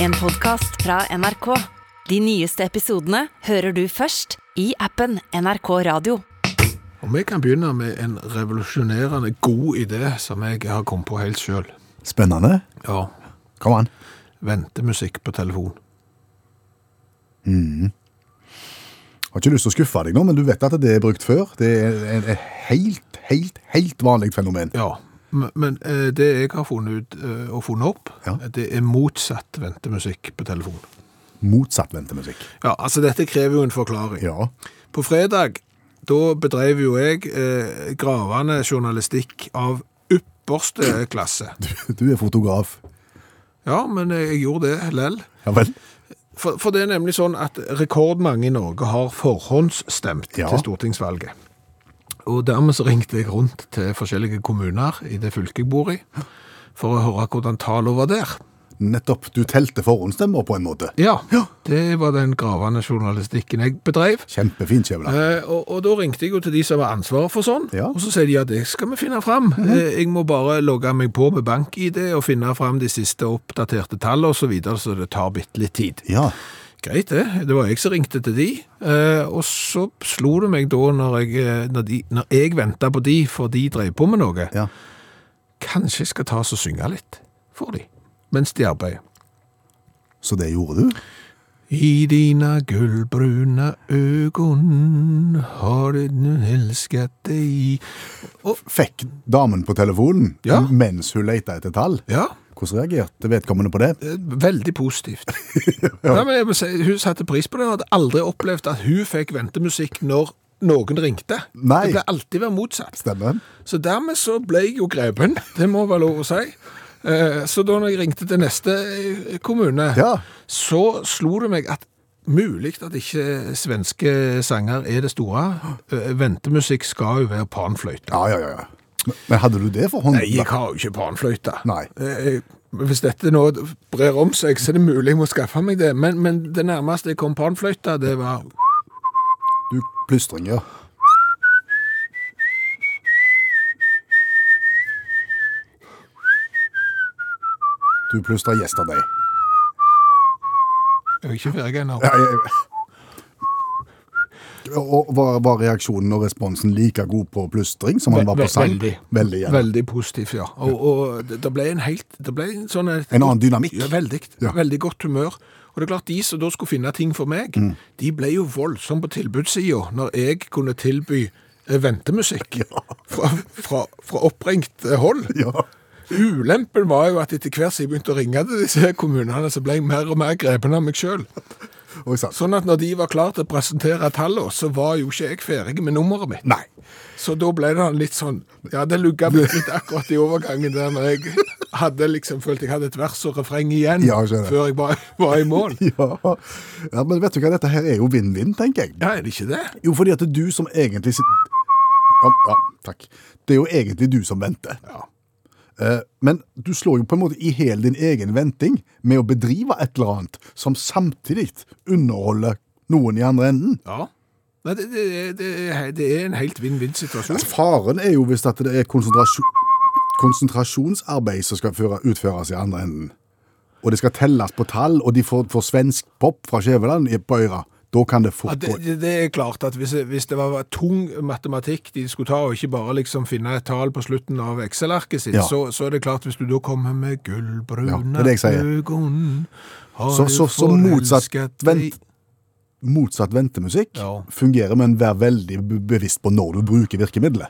En podcast fra NRK. De nyeste episodene hører du først i appen NRK Radio. Og vi kan begynne med en revolusjonerende god idé som jeg har kommet på helt sjøl. Spennende. Ja, Kom an. ventemusikk på telefon. Jeg Har ikke lyst til å skuffe deg nå, men du vet at det er brukt før. Det er et et helt, helt, helt vanlig fenomen. Ja, men eh, det jeg har funnet ut eh, og funnet opp, Ja. det er motsatt ventemusikk på telefon. Motsatt ventemusikk. Ja, altså dette krever jo en forklaring. Ja. På fredag, da bedrev jo jeg eh, gravende journalistikk av ypperste klasse. Du, du er fotograf. Ja, men jeg gjorde det lell. Ja vel. For, for det er nemlig sånn at rekordmange i Norge har forhåndsstemt Ja. til stortingsvalget. Og dermed så ringte jeg rundt til forskjellige kommuner i det fylket jeg bor i, for å høre hvordan tallene var der. Nettopp. Du telte forhåndsstemmer på en måte. Ja, det var den gravende journalistikken jeg bedrev. Kjempefint, Skjævla. Eh, og, og da ringte jeg jo til de som har ansvaret for sånn, Ja. og så sier de at det skal vi finne fram. Eh, jeg må bare logge meg på med bank-ID og finne fram de siste oppdaterte tallene og så videre, så det tar bitte litt tid. Ja. Greit det, det var jeg som ringte til de, eh, og så slo det meg da når jeg, eh, når de, når jeg ventet på de, for de drev på med noe, ja. kanskje jeg skal ta oss og synge litt for de, mens de arbeider. Så det gjorde du? I dina gullbruna ögon har du elsket deg. Og, Fikk damen på telefonen Ja. mens hun leita etter tall? ja, Hvordan reagerte vedkommende på det? eh, veldig positivt. ja. men jeg si, hun satte pris på det, Hun hadde aldri opplevd at hun fikk ventemusikk når noen ringte. Nei. Det ble alltid vært motsatt. Stemmer. Så dermed så ble jeg jo grepen, det må være lov å si. Eh, Så da når jeg ringte til neste eh, kommune, Ja. så slo det meg at mulig at ikke svenske sanger er det store. Ventemusikk skal jo være panfløyte. Ja, ja, ja. Men- hadde du det for hånd? Nei, jeg har jo ikke panfløyte. Nei. Eh, Hvis dette nå brer om seg, så er det mulig jeg må skaffe meg det. Men, men det nærmeste jeg kom panfløyta, det var Du plystring, ja. Du plystrer yesterday. Jeg er ikke ferdig ennå. Ja, ja, ja. Og var, var reaksjonen og responsen like god på plystring som han var på sang? Veldig. Veldig, ja. Veldig positivt, ja. Og, og det ble en helt Det ble en sånn et- En annen dynamikk. Ja, veldig. Ja. Veldig godt humør. Og det er klart, de som da skulle finne ting for meg, Mm. de ble jo voldsomt på tilbudssida når jeg kunne tilby ventemusikk ventemusikk fra, fra, fra oppringt eh, hold. Ja. Ulempen var jo at etter hvert som jeg begynte å ringe til disse kommunene, så ble jeg mer og mer grepen av meg sjøl. Sånn at når de var klare til å presentere tallene, så var jo ikke jeg ferdig med nummeret mitt. Nei. Så da ble det litt sånn Ja, det lugga meg litt akkurat i overgangen der når jeg hadde liksom følt jeg hadde et vers og refreng igjen Ja, jeg før jeg var, var i mål. Ja. ja, men vet du hva, dette her er jo vinn-vinn, tenker jeg. Ja, er det ikke det? Jo, fordi at det er du som egentlig sitter ja, ja, takk. Det er jo egentlig du som venter. Ja. Eh, Men du slår jo på en måte i hele din egen venting med å bedrive et eller annet som samtidig underholder noen i andre enden. ja. Nei, det, det, det, er- en helt vinn-vinn-situasjon. Faren er jo hvis at det er konsentrasjon, konsentrasjonsarbeid som skal føre, utføres i andre enden. Og det skal telles på tall, og de får, får svensk pop fra Skjæveland i- på øra. Da kan det fort gå. Ja, det, det er klart at hvis, hvis det var tung matematikk de skulle ta, og ikke bare liksom finne et tall på slutten av Excel-arket sitt, Ja. så, så er det klart hvis du da kommer med Ja, jeg sier. øgon har Så- så- så motsatt vent- Motsatt ventemusikk Ja. fungerer, men vær veldig bevisst på når du bruker virkemidlet.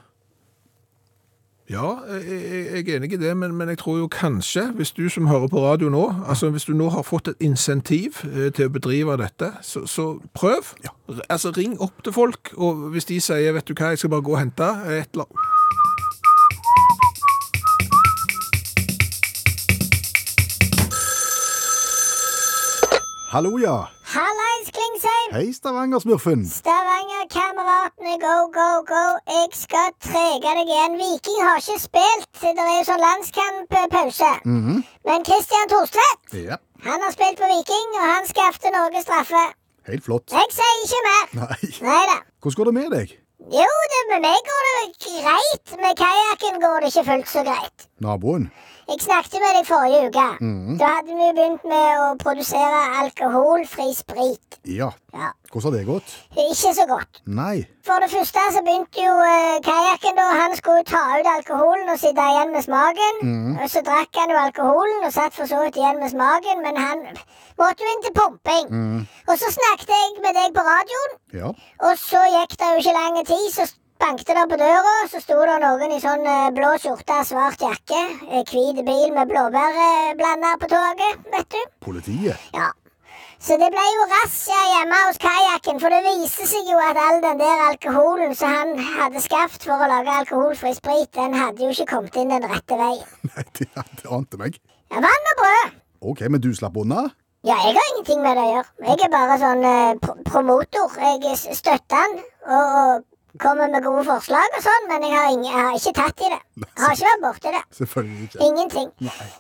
Ja, jeg, jeg er enig i det, men, men jeg tror jo kanskje, hvis du som hører på radio nå, altså hvis du nå har fått et insentiv eh, til å bedrive dette, så, så prøv. Ja. Altså ring opp til folk, og hvis de sier, vet du hva, jeg skal bare gå og hente et eller annet. Hallo, ja. Hallais, Klingsheim! Hei, Stavanger-smurfen. Stavanger-kameratene, go, go, go. Jeg skal trege deg igjen. Viking har ikke spilt. Det er jo sånn landskampause. Men Christian Thorstvedt, Ja. han har spilt på Viking, og han skaffte Norge straffe. Helt flott. Jeg sier ikke mer. Nei. Nei da. Hvordan går det med deg? Jo, det, med meg går det greit. Med kajakken går det ikke fullt så greit. Naboen? Jeg snakket med deg forrige uke. Da hadde vi begynt med å produsere alkoholfri sprit. Ja. Ja. Hvordan har det gått? Ikke så godt. Nei. For det første så begynte jo eh, kajakken da. Han skulle ta ut alkoholen og sitte igjen med smaken. Og så drakk han jo alkoholen og satt for så vidt igjen med smaken, men han måtte jo inn til pumping. Og så snakket jeg med deg på radioen, Ja. og så gikk det jo ikke lang tid, så bankte det på døra, så sto det noen i sånn eh, blå skjorte, svart jakke, eh, hvit bil med blåbærblanda på toget, vet du. Politiet. Ja. Så det ble jo razzia hjemme hos kajakken, for det viste seg jo at all den der alkoholen som han hadde skaffet for å lage alkoholfri sprit, den hadde jo ikke kommet inn den rette veien. Nei, det, det ante meg. Ja, vann og brød. OK, men du slapp unna? Ja, jeg har ingenting med det å gjøre. Jeg er bare sånn eh, pr promotor. Jeg støtter han og, og kommer med gode forslag og sånn, men jeg har, ingen, jeg har ikke tatt i det. Jeg har ikke vært borti det. Selvfølgelig ikke. Ingenting.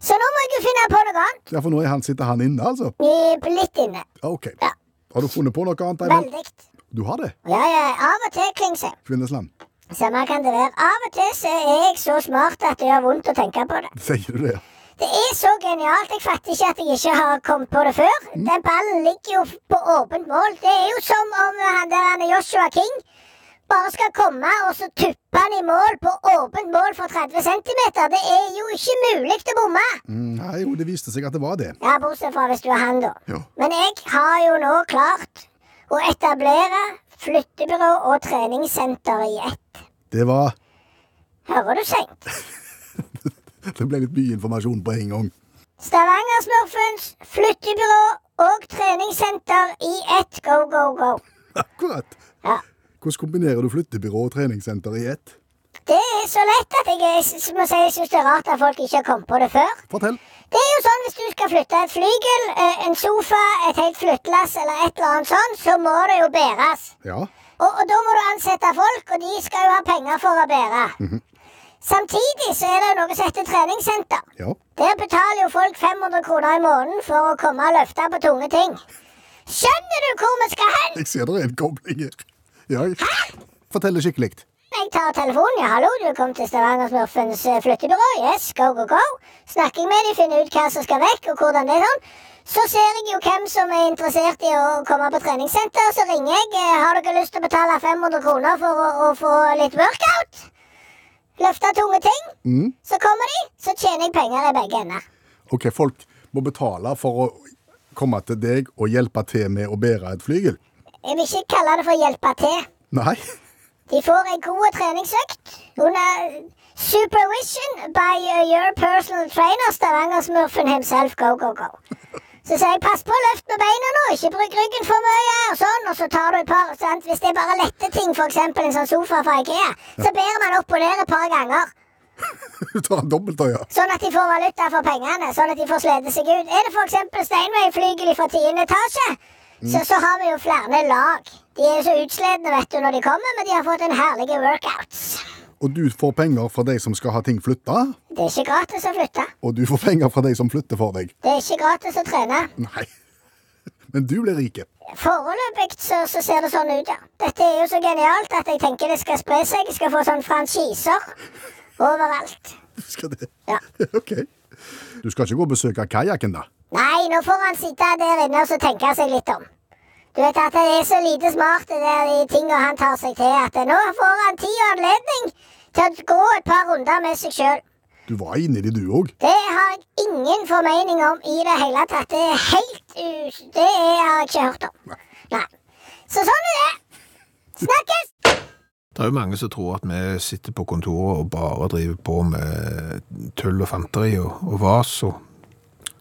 Så nå må jeg jo finne på noe annet. Ja, for nå han, sitter han inne, altså? I- Litt inne. OK. Ja. Har du funnet på noe annet? Eivind? Veldig. Du har det? Ja, ja, av og til, Klingsheim. Kvinnesland? Samme kan det være. Av og til så er jeg så smart at det gjør vondt å tenke på det. Sier du det? Det er så genialt. Jeg fatter ikke at jeg ikke har kommet på det før. Den ballen ligger jo på åpent mål. Det er jo som om han der han er Joshua King bare skal komme og så tuppe han i mål på åpent mål for 30 cm. Det er jo ikke mulig å bomme. Mm, nei, jo, det viste seg at det var det. Ja, bortsett fra hvis du er han, da. Ja. Men jeg har jo nå klart å etablere flyttebyrå og treningssenter i ett. Det var Hører du seint? Det ble litt mye informasjon på en gang. Stavanger-smurfens flyttebyrå og treningssenter i ett. Go, go, go. Akkurat. Ja. Hvordan kombinerer du flyttebyrå og treningssenter i ett? Det er så lett at jeg, må si jeg syns det er rart at folk ikke har kommet på det før. Fortell. Det er jo sånn Hvis du skal flytte et flygel, eh, en sofa, et helt flyttelass eller et eller annet sånt, så må det jo bæres. Ja. Og, og da må du ansette folk, og de skal jo ha penger for å bære. Samtidig så er det noe som heter treningssenter. Ja. Der betaler jo folk 500 kroner i måneden for å komme og løfte på tunge ting. Skjønner du hvor vi skal hen? Jeg ser det er en kobling her. Ja. Hæ? Fortell det skikkelig. Jeg tar telefonen. Ja, hallo, du kom til Stavanger-smurfens eh, flyttebyrå. Yes, go, go, go. Snakker jeg med dem, finner ut hva som skal vekk, og hvordan det er sånn. Så ser jeg jo hvem som er interessert i å komme på treningssenter. Så ringer jeg. eh, Har dere lyst til å betale 500 kroner for å, å få litt workout? Løfte tunge ting? Mm. Så kommer de, så tjener jeg penger i begge ender. OK, folk må betale for å komme til deg og hjelpe til med å bære et flygel. Jeg vil ikke kalle det for hjelpe til. Nei. De får en god treningsøkt under supervision by uh, your personal trainer, Stavanger-smurfen himself. Go, go, go. Så sier jeg pass på å løfte med beina nå, ikke bruk ryggen for mye. Og sånn, og så tar du et par sant? Hvis det er bare lette ting, f.eks. en sånn sofa fra Ikea, så bærer man opp og ned et par ganger. Du tar en dobbeltøye. Sånn at de får valuta for pengene. Sånn at de får slede seg ut. Er det f.eks. Steinway-flygel fra tiende etasje, så, så har vi jo flere lag. De er jo så utsledne vet du, når de kommer, men de har fått en herlige workouts. Og du får penger fra de som skal ha ting flytta, Det er ikke gratis å flytte. og du får penger fra de som flytter for deg. Det er ikke gratis å trene. Nei. Men du blir rike. Foreløpig så, så ser det sånn ut, ja. Dette er jo så genialt at jeg tenker det skal spre seg. Jeg skal få sånn franchiser overalt. Skal det? Ja. OK. Du skal ikke gå og besøke kajakken, da? Nei, nå får han sitte der inne og så tenke seg litt om. Du vet at det er så lite smart det der de tinga han tar seg til, at nå får han tid og anledning til å gå et par runder med seg sjøl. Du var inni det, du òg. Det har jeg ingen formening om i det hele tatt. Det er helt u... Det er- har jeg ikke hørt om. Nei. Så sånn er det. Snakkes! Det er jo mange som tror at vi sitter på kontoret og bare driver på med tull og fanteri og, og vas. Og...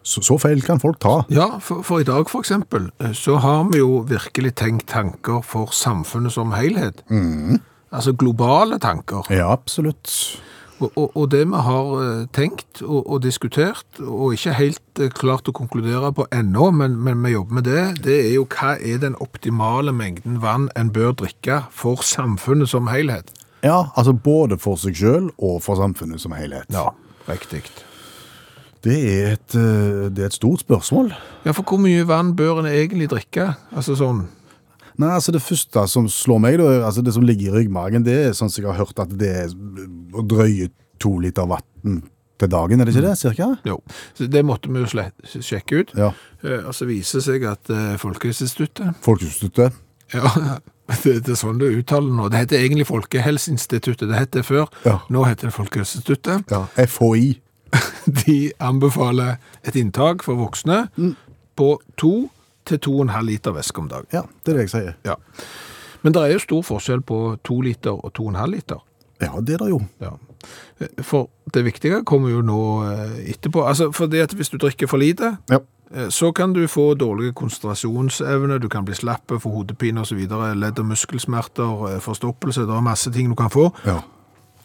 Så, så feil kan folk ta. Ja, for, for i dag eksempel, eh, så har vi jo virkelig tenkt tanker for samfunnet som helhet. Altså globale tanker. Ja, absolutt. Og, og, og det vi har eh, tenkt og, og diskutert, og ikke helt eh, klart å konkludere på ennå, men, men vi jobber med det, det er jo hva er den optimale mengden vann en bør drikke for samfunnet som helhet. Ja, altså både for seg sjøl og for samfunnet som helhet. Ja, riktig. Det er, et, eh, det er et stort spørsmål. Ja, for hvor mye vann bør en egentlig drikke? Altså sånn, Nei, altså Det første som slår meg, da, altså det som ligger i ryggmagen, det er sånn som jeg har hørt at det er drøye to liter vann til dagen, er det ikke det, cirka? Jo, så det måtte vi jo sjekke ut. Ja. Eh, Og så viser det seg at eh, Folkehelseinstituttet Folkeinstituttet. Ja, det, det er sånn det uttaler nå. Det heter egentlig Folkehelseinstituttet. Det het det før. Ja. Nå heter det Folkehelseinstituttet. Ja, FHI. De anbefaler et inntak for voksne på to til to og en halv liter væske om dagen. Ja, det er det jeg sier. Ja. Men det er jo stor forskjell på to liter og to og en halv liter. Ja, det er det jo. Ja. For det viktige kommer jo nå eh, etterpå. Altså, fordi at hvis du drikker for lite, Ja. eh, så kan du få dårlig konsentrasjonsevne, du kan bli slapp, få hodepine videre, ledd- og muskelsmerter, eh, forstoppelse, det er masse ting du kan få. Ja.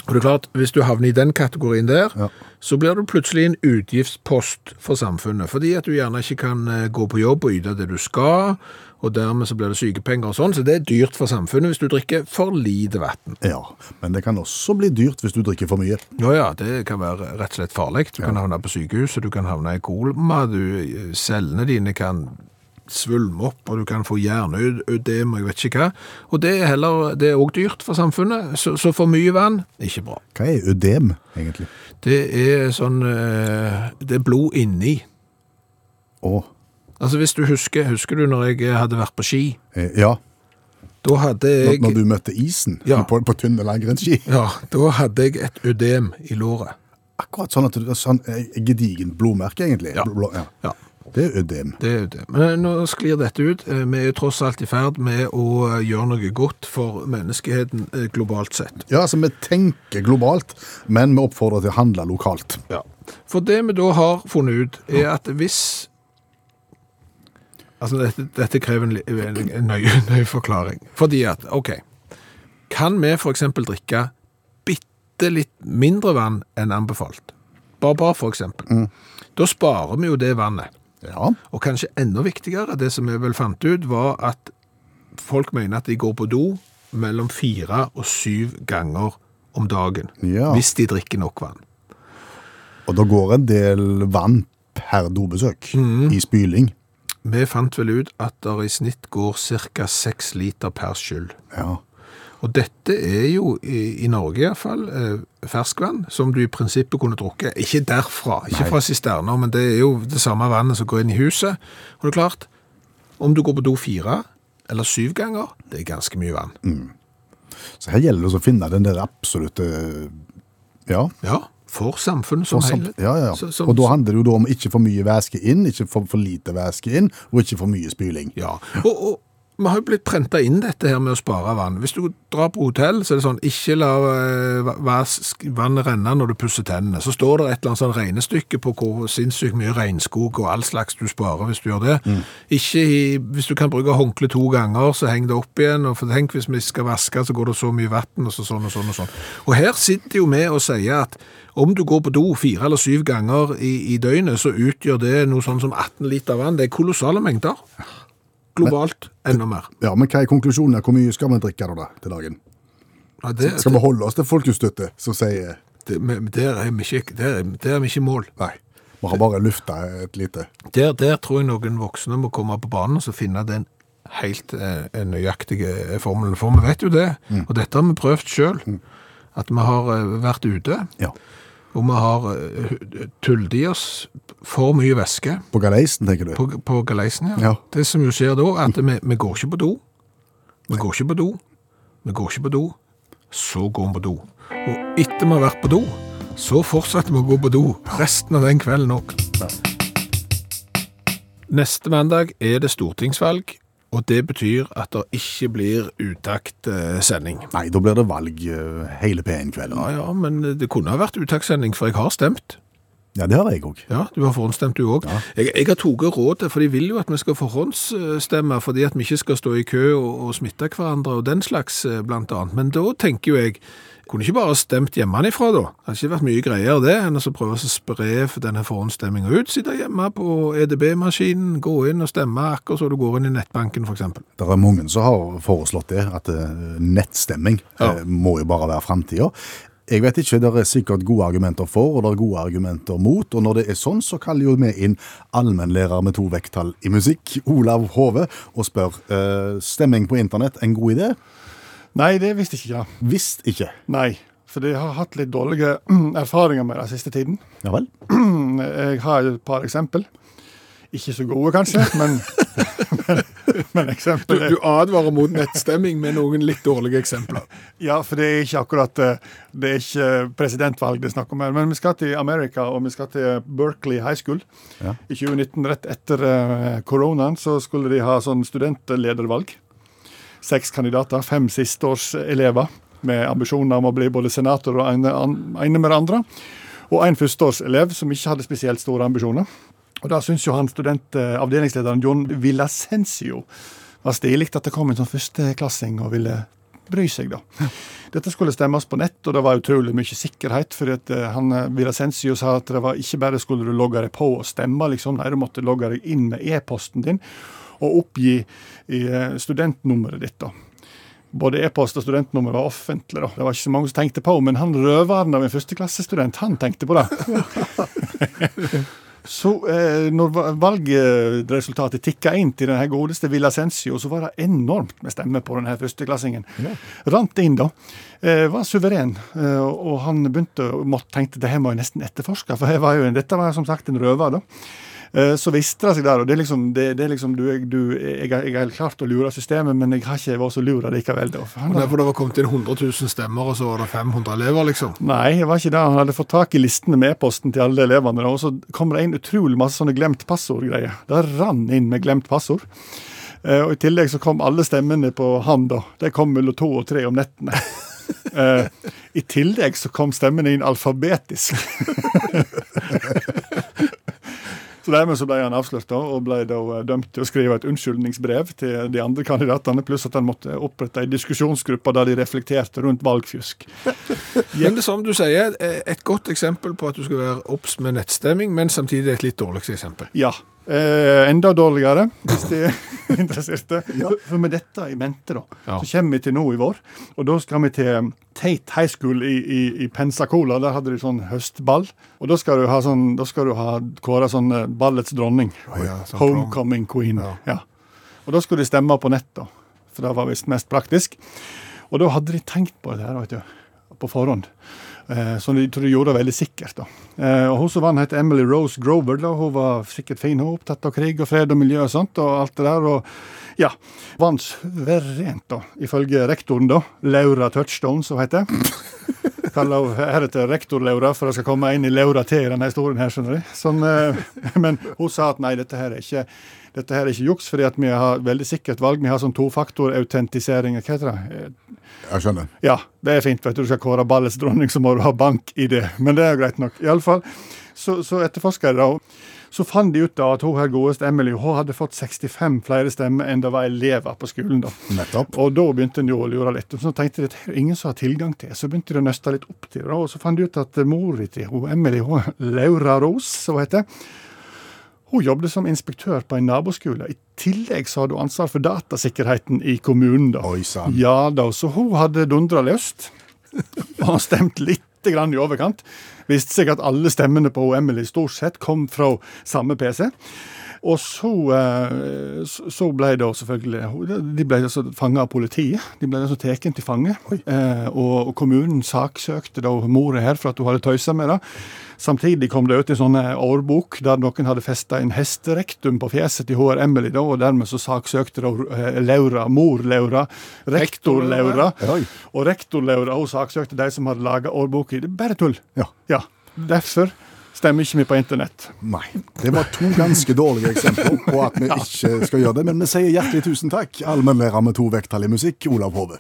Og det er klart, hvis du havner i den kategorien der, Ja. så blir du plutselig en utgiftspost for samfunnet, fordi at du gjerne ikke kan eh, gå på jobb og yte det du skal, og dermed så blir det sykepenger og sånn, så det er dyrt for samfunnet hvis du drikker for lite vann. ja. Men det kan også bli dyrt hvis du drikker for mye. Ja, ja, det kan være rett og slett farlig. Du kan havne på sykehuset, du kan havne i kolma, du, cellene dine kan svulme opp, og du kan få hjerneødem og jeg vet ikke hva. Og det er heller, det er også dyrt for samfunnet, så, så for mye vann, ikke bra. Hva er ødem, egentlig? Det er sånn, eh, det er blod inni. Å, Altså hvis du husker, husker du når jeg hadde vært på ski? eh, ja. Da hadde jeg, når du møtte isen Ja. på, på tynne langrennsski. ja, da hadde jeg et ødem i låret. Akkurat sånn at du, sånn Gedigen blodmerke, egentlig. Ja. Blå, ja. Ja. Det er ødem. Det er ødem. Men nå sklir dette ut. Eh, Vi er jo tross alt i ferd med å eh, gjøre noe godt for menneskeheten eh, globalt sett. Ja, altså vi tenker globalt, men vi oppfordrer til å handle lokalt. For det vi da har funnet ut, er at hvis Altså, dette, dette krever en, en, nøye, nøye forklaring. Fordi at, OK Kan vi eksempel drikke bitte litt mindre vann enn anbefalt? Bare, bare for eksempel. Da sparer vi jo det vannet. Ja. Og kanskje enda viktigere, det som vi vel fant ut, var at folk mener at de går på do mellom fire og syv ganger om dagen. Ja. Hvis de drikker nok vann. Og da går en del vann per dobesøk mm. i spyling. Vi fant vel ut at det i snitt går ca. seks liter per skyld. Ja. Og dette er jo, i, i Norge iallfall, eh, ferskvann som du i prinsippet kunne drukket. Ikke derfra, ikke fra sisterner, men det er jo det samme vannet som går inn i huset. Og det er klart, om du går på do fire eller syv ganger, det er ganske mye vann. Så her gjelder det å finne den der absolutte Ja. Ja, for samfunnet som samt- helhet. ja, ja. Så- som- og da handler det jo om ikke for mye væske inn, ikke for, for lite væske inn, og ikke for mye spyling. Ja, og, og vi har jo blitt prenta inn dette her med å spare vann. Hvis du drar på hotell, så er det sånn ikke la vann renne når du pusser tennene. Så står det et eller annet sånn regnestykke på hvor sinnssykt mye regnskog og all slags du sparer hvis du gjør det. Ikke i, hvis du kan bruke håndkle to ganger, så heng det opp igjen. Og tenk hvis vi skal vaske, så går det så mye vann, og så sånn og sånn og sånn. Og her sitter jo vi og sier at om du går på do fire eller syv ganger i, i døgnet, så utgjør det noe sånn som 18 liter vann. Det er kolossale mengder. Globalt enda mer. Ja, Men hva er konklusjonen? Hvor mye skal vi drikke da, da til dagen? Ja, det, Skal vi holde oss til folkestøtte, som sier det, men der, er vi ikke, der, er- der er vi ikke i mål. Nei, vi har bare lufta et lite Der, der tror jeg noen voksne må komme på banen og så finne den helt eh, nøyaktige formelen. For vi vet jo det, og dette har vi prøvd sjøl, at vi har eh, vært ute, Ja. Og vi har eh, tullet i oss for mye væske På galeisen, tenker du? på, på galeisen. Ja. Ja. Det som jo skjer da, er at vi, vi går ikke på do. Vi går ikke på do. Vi går ikke på do. Så går vi på do. Og etter vi har vært på do, så fortsetter vi å gå på do resten av den kvelden òg. Neste mandag er det stortingsvalg, og det betyr at det ikke blir utakt eh. Nei, da blir det valg eh, hele P1-kvelden. Ja, ja, men det kunne ha vært uttaktsending, for jeg har stemt. Ja, det har jeg òg. Ja, du har forhåndsstemt du òg. Jeg, jeg har tatt rådet, for de vil jo at vi skal forhåndsstemme, fordi at vi ikke skal stå i kø og, og smitte hverandre og den slags, eh, blant annet. Men da tenker jo jeg kunne ikke bare stemt hjemmefra, da. Det hadde ikke vært mye greier det, enn å prøve å spre denne forhåndsstemminga ut. Sitte hjemme på EDB-maskinen, gå inn og stemme akkurat så du går inn i nettbanken, f.eks. Det er mange som har foreslått det, at eh, nettstemming Ja. eh, må jo bare være framtida. Jeg vet ikke, Det er sikkert gode argumenter for og det er gode argumenter mot. og Når det er sånn, så kaller jo vi inn allmennlærer med to vekttall i musikk, Olav Hove, og spør eh, stemming på internett en god idé. Nei, det visste ikke jeg. Visst ikke. Nei. For de har hatt litt dårlige erfaringer med det siste tiden. Ja vel? Jeg har et par eksempel. Ikke så gode, kanskje, men, men, men eksempel du advarer mot nettstemming med noen litt dårlige eksempler. Ja, for det er ikke akkurat eh, Det er ikke presidentvalg det er snakk om her. Men vi skal til Amerika, og vi skal til Berkeley High School. Ja. I 2019, rett etter eh, koronaen, så skulle de ha sånn studentledervalg. Seks kandidater, fem sisteårselever med ambisjoner om å bli både senator og ene, med det andre. Og en førsteårselev som ikke hadde spesielt store ambisjoner. Og da syns jo han studentavdelingslederen John Villasensio var stilig at det kom en sånn førsteklassing og ville bry seg, da. Dette skulle stemmes på nett, og det var utrolig mye sikkerhet. For at eh, han Villasensio sa at det var ikke bare skulle du logge deg på og stemme, liksom, nei, du måtte logge deg inn med e-posten din og oppgi i, eh, studentnummeret ditt. da. Både e-post og studentnummer var offentlig. da. Det var ikke så mange som tenkte på, men han røveren av en førsteklassestudent, han tenkte på det. Så eh, når valgresultatet tikka inn til denne godeste Villasensio, så var det enormt med stemmer på denne førsteklassingen. Rant inn, da. Eh, var suveren. Eh, og han begynte å måtte tenkte det her må jeg nesten etterforske, for var jo, en- dette var som sagt en røver. da. Eh, Så visste det seg der, og det er liksom, det, det er liksom du, du, jeg, jeg har klart å lure systemet, men jeg har ikke vært så lur likevel. da. Og derfor det var kommet inn 100 000 stemmer, og så var det 500 elever, liksom. Nei, det var ikke det. Han hadde fått tak i listene med e-posten til alle elevene, og så kom det inn utrolig masse sånne glemt passord-greier. Det rann inn med glemt passord. Eh, og I tillegg så kom alle stemmene på han, da. De kom mellom to og tre om nettene. Eh, I tillegg så kom stemmene inn alfabetisk. Så Dermed så ble han avslørt da, og ble da eh, dømt til å skrive et unnskyldningsbrev til de andre kandidatene, pluss at han måtte opprette ei diskusjonsgruppe der de reflekterte rundt valgfjusk. Men det som du sier, et godt eksempel på at du skal være obs med nettstemming, men samtidig et litt dårlig eksempel. Ja. Eh, enda dårligere, hvis de er interesserte. For, for med dette i mente, da, Ja. så kommer vi til nå i vår. Og da skal vi til Tate High School i, i, i Pensacola. Der hadde de sånn høstball. Og da skal du ha sånn, da skal du ha kåra sånn eh, ballets dronning. ja, sånn prom. Homecoming queen. Ja. Ja. Og da skulle de stemme på nett, da. For det var visst mest praktisk. Og da hadde de tenkt på det her, vet du, på forhånd. Eh, så de, tror de gjorde det veldig sikkert. da. Eh, og Hun som vant, het Emily Rose Grover. da, Hun var sikkert fin. Hun opptatt av krig og fred og miljø og sånt. og alt det der, og ja, Vant suverent, da, ifølge rektoren, da. Laura Touchstone, som heter. Kaller hun heretter rektor Laura, for det skal komme inn i Laura T i denne historien. her, skjønner du. Sånn, eh, men hun sa at nei, dette her er ikke dette her er ikke juks, fordi at vi har veldig sikkert valg. Vi har sånn tofaktorautentisering. Hva heter det? Jeg skjønner. Ja, det er fint. vet Du Du skal kåre ballets dronning, så må du ha bank i det. Men det er greit nok. I alle fall, så, så etterforska de da. Så fant de ut da at hun her godeste Emily hun hadde fått 65 flere stemmer enn det var elever på skolen. da. Nettopp. Og da begynte en jo å lure litt. Og så tenkte de at det er ingen som har tilgang til. Så begynte de å nøste litt opp til det. Og så fant de ut at mora til Emily, hun, Laura Rose, som hun heter, hun jobbet som inspektør på en naboskole. I tillegg så hadde hun ansvar for datasikkerheten i kommunen. da. Oi sant. Ja da, så hun hadde dundra løst. Og stemt litt grann i overkant. Viste seg at alle stemmene på Emily stort sett kom fra samme PC. Og så, eh, så- så ble det selvfølgelig De ble altså fanga av politiet. De ble altså tatt til fange. Eh, og, og kommunen saksøkte da mora her for at hun hadde tøysa med det. Samtidig kom det ut en sånn eh, årbok der noen hadde festa en hesterektum på fjeset til HR Emily, da, og dermed så saksøkte da Laura, mor Laura, rektor Laura. Og rektor Laura hun saksøkte de som hadde laga årboka. Det bare tull. Ja. Ja. Derfor stemmer ikke vi på internett. Nei. Det var to ganske dårlige eksempler på at vi ikke skal gjøre det. Men vi sier hjertelig tusen takk, allmennlærer med to vekttall i musikk, Olav Hove.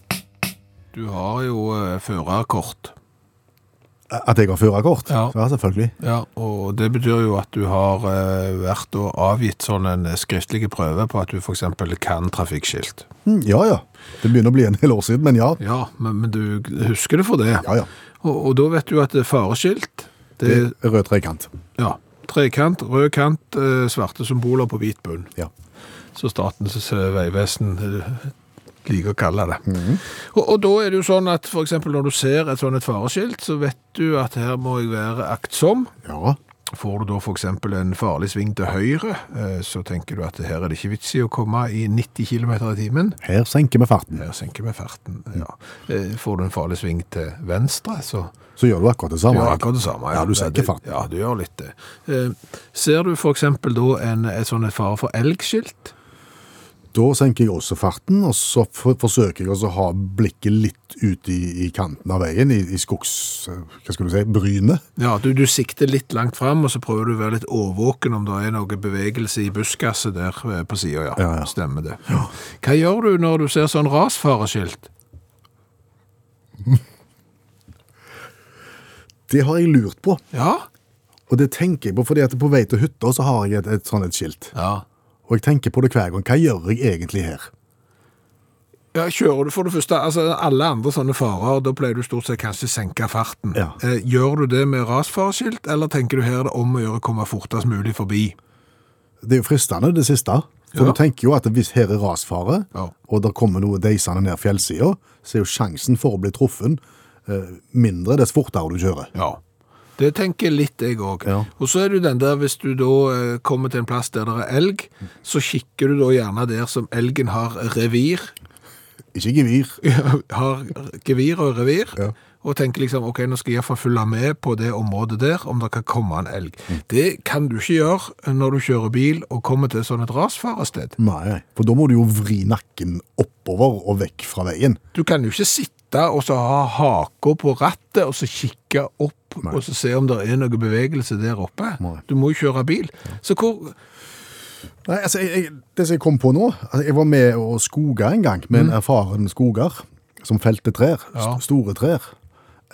Du har jo uh, førerkort. At jeg har førerkort? Ja. ja, selvfølgelig. Ja, og det betyr jo at du har eh, vært og avgitt sånn en skriftlig prøve på at du eksempel kan trafikkskilt. Hm, Ja ja. Det begynner å bli en del år siden, men ja. Ja, men, men du husker det for det. Ja ja. Og, og da vet du at det er fareskilt, det Det er rød trekant. ja, trekant, rød kant, eh, svarte symboler på hvit bunn. Ja. Så Statens eh, vegvesen eh, liker å kalle det. og, og da er det jo sånn at eksempel når du ser et sånt et fareskilt, så vet du at her må jeg være aktsom. Ja. Får du da eksempel en farlig sving til høyre, eh, så tenker du at her er det ikke vits i å komme i 90 km i timen. Her senker vi farten. Her senker vi farten, ja. Eh, Får du en farlig sving til venstre, så Så gjør du akkurat det samme. Du gjør akkurat det samme. Ja, du senker farten. Ja, du gjør litt det. Eh, Ser du eksempel da en, et sånt fare for elgskilt? Da senker jeg også farten, og så for, forsøker jeg å ha blikket litt ut i, i kanten av veien, i, i skogs... Hva skal du si? Brynet. Ja, du, du sikter litt langt fram, og så prøver du å være litt årvåken om det er noe bevegelse i buskaset der eh, på sida, ja. Ja, ja. Stemmer det. Hva gjør du når du ser sånn rasfareskilt? Det har jeg lurt på, Ja? og det tenker jeg på, fordi at på vei til hytta så har jeg et, et sånt et skilt. Ja. Og jeg tenker på det hver gang. Hva gjør jeg egentlig her? Ja, kjører du for det første, altså alle andre sånne farer, da pleier du stort sett kanskje senke farten. Ja. Eh, gjør du det med rasfareskilt, eller tenker du her er det om å gjøre å komme fortest mulig forbi? Det er jo fristende, det siste. For Ja. du tenker jo at hvis her er rasfare, Ja. og det kommer noe deisende ned fjellsida, så er jo sjansen for å bli truffet eh, mindre dess fortere du kjører. Ja. Det tenker litt jeg òg. Ja. Og så er det jo den der, hvis du da eh, kommer til en plass der det er elg, så kikker du da gjerne der som elgen har revir, Ikke gevir. har gevir og revir, Ja. og tenker liksom, ok, nå skal jeg iallfall følge med på det området der, om det kan komme en elg. Mm. Det kan du ikke gjøre når du kjører bil og kommer til sånn et rasfarested. Nei, for da må du jo vri nakken oppover og vekk fra veien. Du kan jo ikke sitte og så ha haka på rattet, og så kikke opp, Nei. og så se om det er noe bevegelse der oppe. Nei. Du må jo kjøre bil. Så hvor, Nei, altså, jeg, jeg, Det som jeg kom på nå altså, Jeg var med å skoge en gang med en erfaren skoger som felte trær. Mm. Ja. st- Store trær.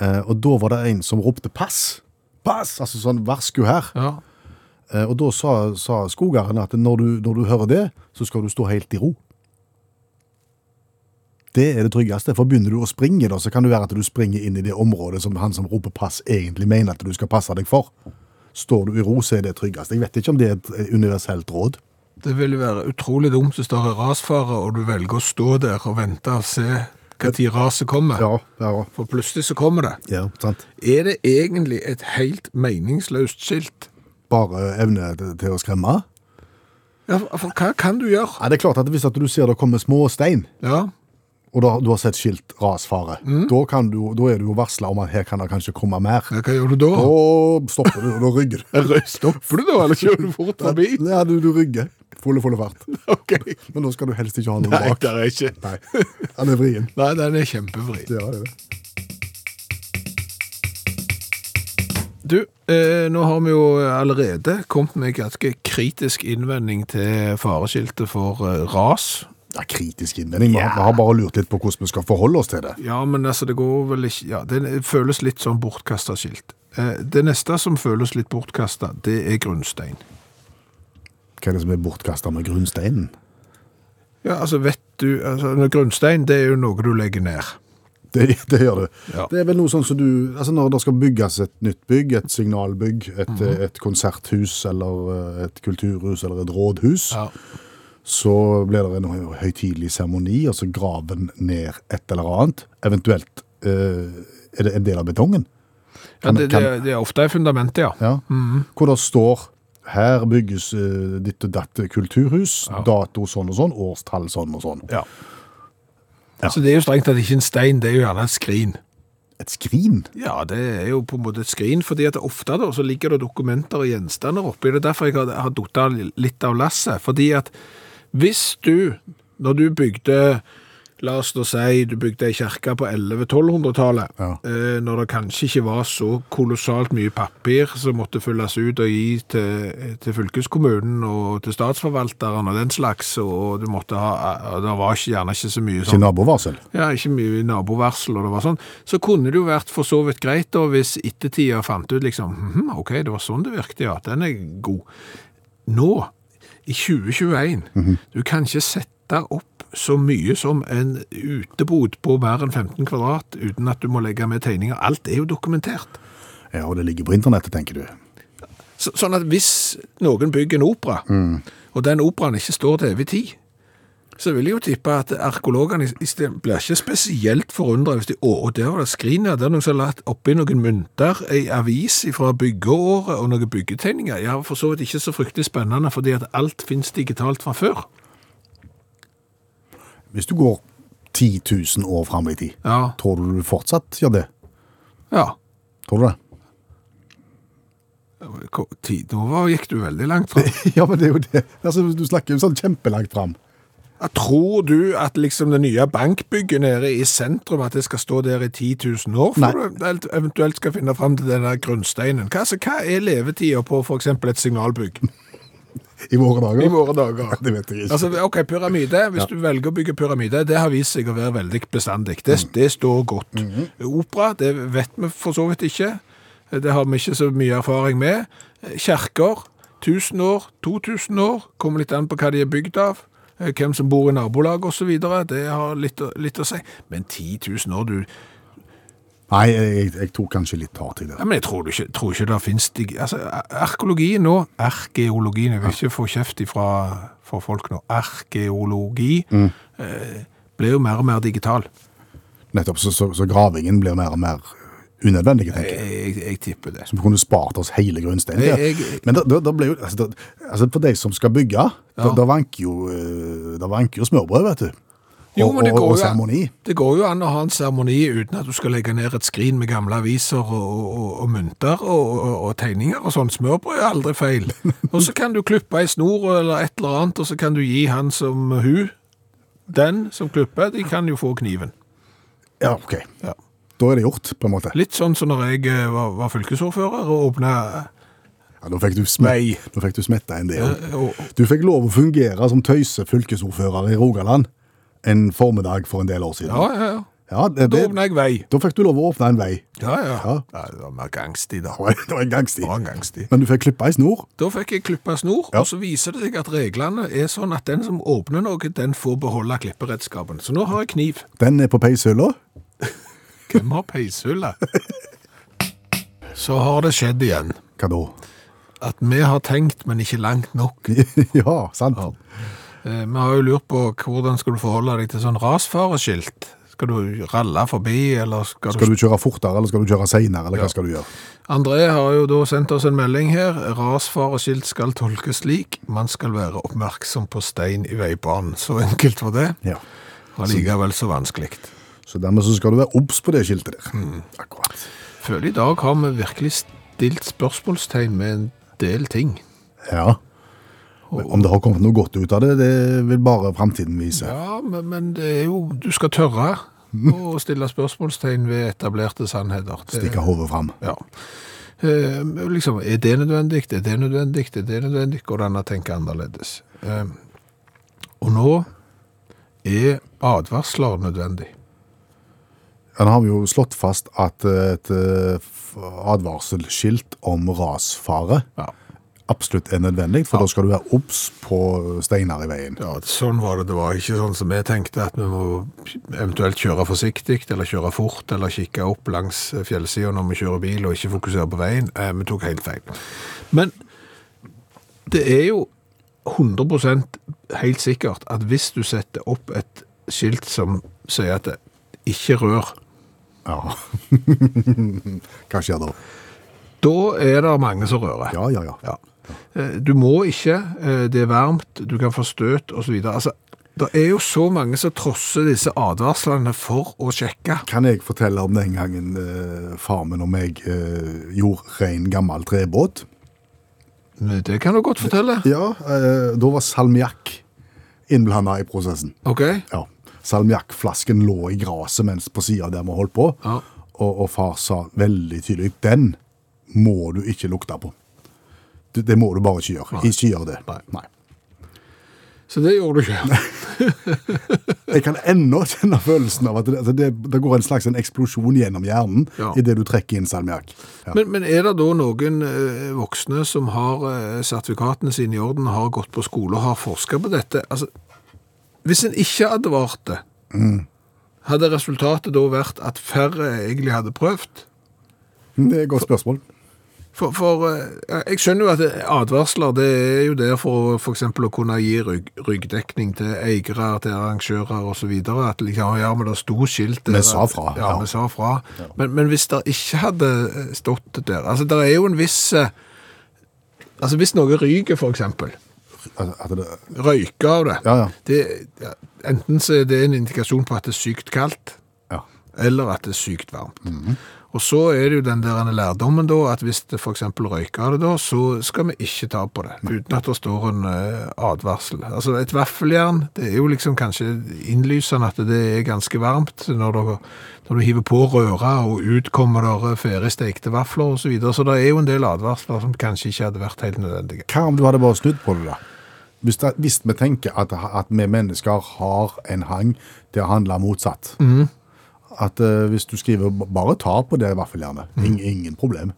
Eh, og da var det en som ropte 'pass'. Pass! Altså sånn varsku her. ja, Eh, og da sa, sa skogeren at når du, når du hører det, så skal du stå helt i ro. Det er det tryggeste, for begynner du å springe, da, så kan det være at du springer inn i det området som han som roper pass egentlig mener at du skal passe deg for. Står du i ro, så er det tryggest. Jeg vet ikke om det er et universelt råd. det vil være utrolig dumt hvis det er rasfare, og du velger å stå der og vente og se tid raset kommer. Ja, ja, For plutselig så kommer det. ja sant. Er det egentlig et helt meningsløst skilt? Bare evne til, å skremme? Ja, for hva kan du gjøre? Ja, det er klart at Hvis at du ser det kommer små stein, Ja, og da, du har sett skilt rasfare, da, kan du, da er du jo varsla om at her kan det kanskje komme mer. ja, hva gjør du da? Da stopper du, da rygger du. Stopper du da, eller kjører du fort forbi? Ja, du, du rygger. Fulle, fulle fart. Ok. Men da skal du helst ikke ha noe bak. Nei, det er ikke. Nei, Den er vrien. Nei, den er kjempevrien. Ja, det er det. Du, eh, nå har vi jo allerede kommet med ganske kritisk innvending til fareskiltet for eh, ras. Ja, kritisk innvending. Vi har- vi har bare lurt litt på hvordan vi skal forholde oss til det. Ja, men altså, det går vel ikke Ja, det føles litt sånn bortkasta skilt. Eh, det neste som føles litt bortkasta, det er grunnstein. Hva er det som er bortkasta med grunnsteinen? Ja, altså, vet du altså, Grunnstein, det er jo noe du legger ned. Det, det gjør det. Ja. Det er vel noe sånn som du Altså Når det skal bygges et nytt bygg, et signalbygg, et, Mhm. et konserthus eller eh, et kulturhus eller et rådhus, Ja. Så blir det en høytidelig seremoni, og så graven ned et eller annet. Eventuelt eh, er det en del av betongen. Ja, det, kan- det, det er ofte fundamentet, ja. Ja. Hvor det står her bygges eh, ditt og datt kulturhus, Ja. dato sånn og sånn, årstall sånn og sånn. ja. Så det er jo strengt tatt ikke en stein, det er jo gjerne et skrin. Et skrin? Ja, det er jo på en måte et skrin, fordi at ofte da, så ligger det dokumenter og gjenstander oppi. Det er derfor jeg har, har datt litt av lasset. Fordi at hvis du, når du bygde, la oss da si, du bygde ei kirke på 1100-1200-tallet, Ja. eh, når det kanskje ikke var så kolossalt mye papir som måtte fylles ut og gi til, til fylkeskommunen og til statsforvalteren og den slags, og du måtte ha, det var ikke, gjerne ikke så mye sånn Ikke nabovarsel? ja, ikke mye nabovarsel og det var sånn, så kunne det jo vært for så vidt greit da, hvis ettertida fant ut liksom, hm, ok, det var sånn det virkte, ja, den er god. Nå, i 2021, du kan ikke sette opp så mye som en utebod på mer enn 15 kvadrat uten at du må legge med tegninger. Alt er jo dokumentert. Ja, og det ligger på internettet, tenker du. Så, sånn at hvis noen bygger en opera, og den operaen ikke står til evig tid, så vil jeg jo tippe at arkeologene blir ikke spesielt forundret hvis de Å, og der var det skrin, ja. Det er noen som har lagt oppi noen mynter, ei avis fra byggeåret og noen byggetegninger. Ja, for så vidt ikke så fryktelig spennende, fordi at alt finnes digitalt fra før. Hvis du går 10 000 år fram i tid, Ja. tror du du fortsatt gjør det? Ja. Tror du det? Ti- Nå gikk du veldig langt fram. ja, men det er jo det. Altså, du snakker jo sånn kjempelangt fram. Ja, Tror du at liksom det nye bankbygget nede i sentrum, at det skal stå der i 10 000 år, før du eventuelt- skal finne fram til denne grunnsteinen? Hva, altså, hva er levetida på for eksempel et signalbygg I våre dager? i våre dager? Det vet jeg ikke. Altså, ok, pyramide, hvis du velger å bygge pyramide, det har vist seg å være veldig bestandig. Det, Mm. det står godt. Mhm. Opera, det vet vi for så vidt ikke. Det har vi ikke så mye erfaring med. Kjerker, 1000 år, 2000 år, kommer litt an på hva de er bygd av. eh, Hvem som bor i nabolag videre, det har litt, litt å si. Men 10 000 år, du, Nei, jeg, jeg tok kanskje litt hardt i det. ja, men jeg tror, ikke, tror ikke det finnes dig... Altså, Arkeologien nå, arkeologien, jeg vil ikke få kjeft fra folk nå, arkeologi Mm. eh, blir jo mer og mer digital. Nettopp, så, så, så gravingen blir mer og mer unødvendig, tenker jeg. Jeg, jeg, tipper det. Som kunne spart oss hele grunnsteinen. Jeg- jeg- Men da, da, da ble jo, altså, da, altså for de som skal bygge, da, da vanker jo, eh, vanker jo smørbrød, vet du. Jo, og, men det går jo-. Det går jo an å ha en seremoni uten at du skal legge ned et skrin med gamle aviser og, og, og mynter og tegninger og sånn. Smørbrød er aldri feil. Og så kan du klippe ei snor eller et eller annet, og så kan du gi han som hun, den som klipper, de kan jo få kniven. Ja, ok. Ja. Da er det gjort, på en måte. Litt sånn som når jeg eh, var, var fylkesordfører og åpna Ja, da fikk du, smett, fikk du smetta inn det. eh, Du fikk lov å fungere som tøyse fylkesordfører i Rogaland en formiddag for en del år siden. Ja, ja, ja. Ja, det, Da åpna jeg vei. da fikk du lov å åpne en vei. Ja, ja. Ja. ja det var mer gangstig, da. Det var- en gangstig. Det var en gangstig. Men du fikk klippe ei snor. Da fikk jeg klippa snor, Ja. og så viser det seg at reglene er sånn at den som åpner noe, den får beholde klipperedskapen. Så nå har jeg kniv. Den er på peishylla. Hvem har peishullet? Så har det skjedd igjen. Hva da? At vi har tenkt, men ikke langt nok. ja, sant. Eh, Vi har jo lurt på hvordan skal du forholde deg til sånn rasfareskilt. Skal du ralle forbi, eller skal, Skal du kjøre fortere, eller skal du kjøre seinere, eller hva skal du gjøre? André har jo da sendt oss en melding her. Rasfareskilt skal tolkes slik. Man skal være oppmerksom på stein i veibanen. Så enkelt var det. Ja. Allikevel likevel så vanskelig. Så dermed så skal du være obs på det skiltet der. Mm. Akkurat. Føler i dag har vi virkelig stilt spørsmålstegn med en del ting. Ja. Men Om det har kommet noe godt ut av det, det vil bare framtiden vise. Ja, men, men det er jo Du skal tørre å stille spørsmålstegn ved etablerte sannheter. Det- Stikke hodet fram. Ja. Eh, liksom, er det nødvendig? Er det nødvendig? Er det nødvendig? Går det an å tenke annerledes? Eh, og nå er advarsler nødvendig. Ja, Nå har vi jo slått fast at eh, et eh, advarselskilt om rasfare Ja. absolutt er nødvendig, for da skal du være obs på steiner i veien. ja, sånn var det. Det var ikke sånn som jeg tenkte, at vi må eventuelt kjøre forsiktig, eller kjøre fort, eller kikke opp langs fjellsida når vi kjører bil, og ikke fokusere på veien. Eh, vi tok helt feil. Men det er jo 100% helt sikkert at hvis du setter opp et skilt som sier at ikke rør, Ja. Hva skjer da? da er det mange som rører. Ja, ja, ja. Ja. Eh, Du må ikke, eh, det er varmt, du kan få støt videre. Altså, det er jo så mange som trosser disse advarslene for å sjekke. Kan jeg fortelle om den gangen eh, far min og meg eh, gjorde ren gammel trebåt? Det kan du godt fortelle. Ja, eh, da var salmiakk innblanda i prosessen. Ok? Ja. Salmiakkflasken lå i gresset mens på sida der vi holdt på, Ja. og, og far sa veldig tydelig den må du ikke lukte på. Det, det må du bare ikke gjøre. Ikke gjør det. Nei. Så det gjorde du ikke. Jeg kan ennå kjenne følelsen av at det, altså det, det går en slags en eksplosjon gjennom hjernen Ja. idet du trekker inn salmiakk. Ja. Men, men er det da noen eh, voksne som har eh, sertifikatene sine i orden, har gått på skole og har forsket på dette? Altså, hvis en ikke advarte, hadde resultatet da vært at færre egentlig hadde prøvd? Det er et godt spørsmål. For, for eh, jeg skjønner jo at advarsler det er jo der for f.eks. å kunne gi rygg, ryggdekning til eiere, til arrangører videre. At liksom, ja, men det sto skilt der. Vi sa fra, Ja, ja. vi sa fra. Men, men hvis det ikke hadde eh, stått der, altså det er jo en viss, eh, altså hvis noe ryker for at det, Røyke av det, ja, ja. det enten så er det en indikasjon på at det er sykt kaldt, ja. eller at det er sykt varmt. Og så er det jo den der lærdommen da, at hvis det eksempel røyker det da, så skal vi ikke ta på det, uten at det står en eh, advarsel. Altså et vaffeljern, det er jo liksom kanskje innlysende at det er ganske varmt når du, når du hiver på røra og ut kommer der ferdig stekte vafler og så videre, så det er jo en del advarsler som kanskje ikke hadde vært helt nødvendige. Hva om du hadde bare snudd på det, da? Hvis, det, hvis vi tenker at, at vi mennesker har en hang til å handle motsatt At uh, hvis du skriver 'bare ta på det vaffeljernet', ing, ingen problem.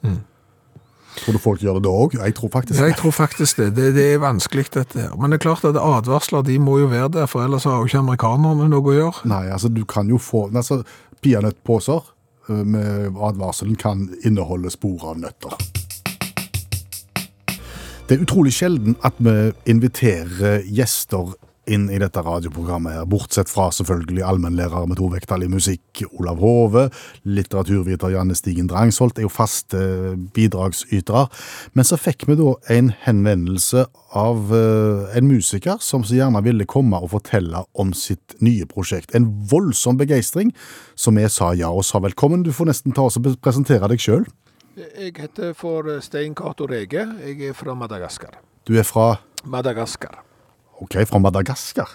Tror du folk gjør det da òg? Jeg tror faktisk det. jeg tror faktisk det. Det, det er vanskelig dette her. Men det er klart at advarsler de må jo være der, for ellers har jo ikke amerikanerne noe å gjøre. Nei, altså du kan jo få altså, Peanøttposer eh, med advarselen kan inneholde spor av nøtter. Det er utrolig sjelden at vi inviterer gjester inn i dette radioprogrammet, her, bortsett fra selvfølgelig allmennlærer med to vekttall i musikk Olav Hove, litteraturviter Janne Stigen Drangsholt er jo faste bidragsytere. Men så fikk vi da en henvendelse av eh, en musiker som så gjerne ville komme og fortelle om sitt nye prosjekt. En voldsom begeistring, som vi sa ja og sa velkommen. Du får nesten ta oss og presentere deg sjøl. Jeg heter for Stein Cato Rege. Jeg er fra Madagaskar. Du er fra Madagaskar. OK, fra Madagaskar.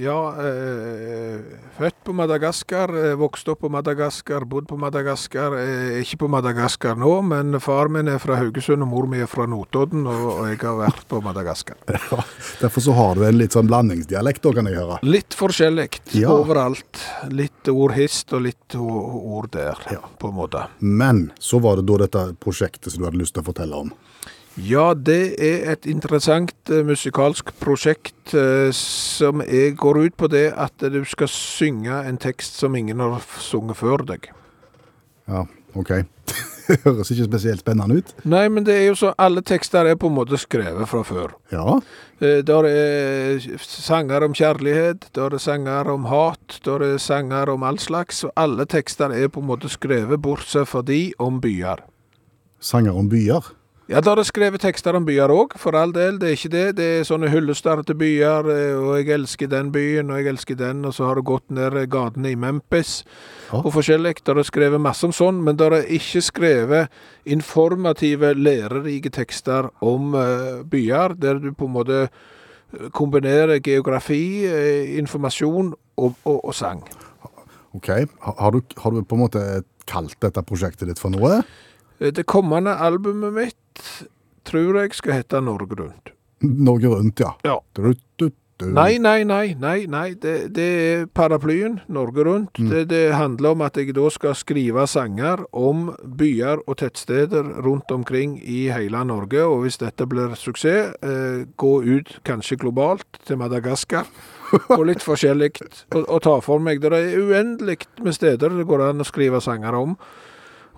Ja, eh, født på Madagaskar, eh, vokst opp på Madagaskar, bodd på Madagaskar. Eh, ikke på Madagaskar nå, men far min er fra Haugesund og mor mi er fra Notodden, og, og jeg har vært på Madagaskar. Ja, Derfor så har du en litt sånn blandingsdialekt, òg, kan jeg høre. Litt forskjellig Ja. overalt. Litt ord hist og litt ord der, Ja. på en måte. Men så var det da dette prosjektet som du hadde lyst til å fortelle om. Ja, det er et interessant eh, musikalsk prosjekt eh, som er, går ut på det at du skal synge en tekst som ingen har sunget før deg. Ja, OK. Det høres ikke spesielt spennende ut. Nei, men det er jo så alle tekster er på en måte skrevet fra før. Ja, Eh, Der er sanger om kjærlighet, der er sanger om hat, der er sanger om all slags, og alle tekster er på en måte skrevet bortsett fra de om byer. sanger om byer. Ja, der er skrevet tekster om byer òg, for all del. Det er ikke det. Det er sånne hyllester til byer, eh, og jeg elsker den byen, og jeg elsker den, og så har det gått ned gatene i Memphis Ja. og forskjellig. Der er skrevet masse om sånn, men der er ikke skrevet informative, lærerike tekster om eh, byer, der du på en måte eh, kombinerer geografi, eh, informasjon og, og, og sang. OK. Har har du, har du på en måte kalt dette prosjektet ditt for noe? Det kommende albumet mitt tror jeg skal hete Norge Rundt. Norge Rundt, ja. Ja. Du, du, du. Nei, nei, nei, nei, nei. Det, det er paraplyen Norge Rundt. Det, det handler om at jeg da skal skrive sanger om byer og tettsteder rundt omkring i hele Norge, og hvis dette blir suksess, eh, gå ut kanskje globalt til Madagaskar, og litt forskjellig, å ta for meg. Det er uendelig med steder det går an å skrive sanger om.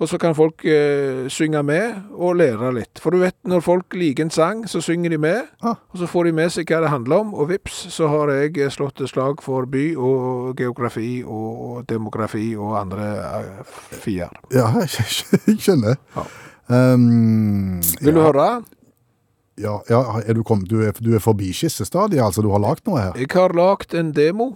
Og så kan folk eh, synge med og lære litt. For du vet, når folk liker en sang, så synger de med. Ah. Og så får de med seg hva det handler om, og vips, så har jeg eh, slått et slag for by og geografi og demografi og andre eh, fier. Ja, jeg skjønner. Ja. Um, Vil du ja, høre? Ja, ja er du, kom, du, er, du er forbi skissestadiet, altså? Du har lagd noe her? Jeg har lagd en demo,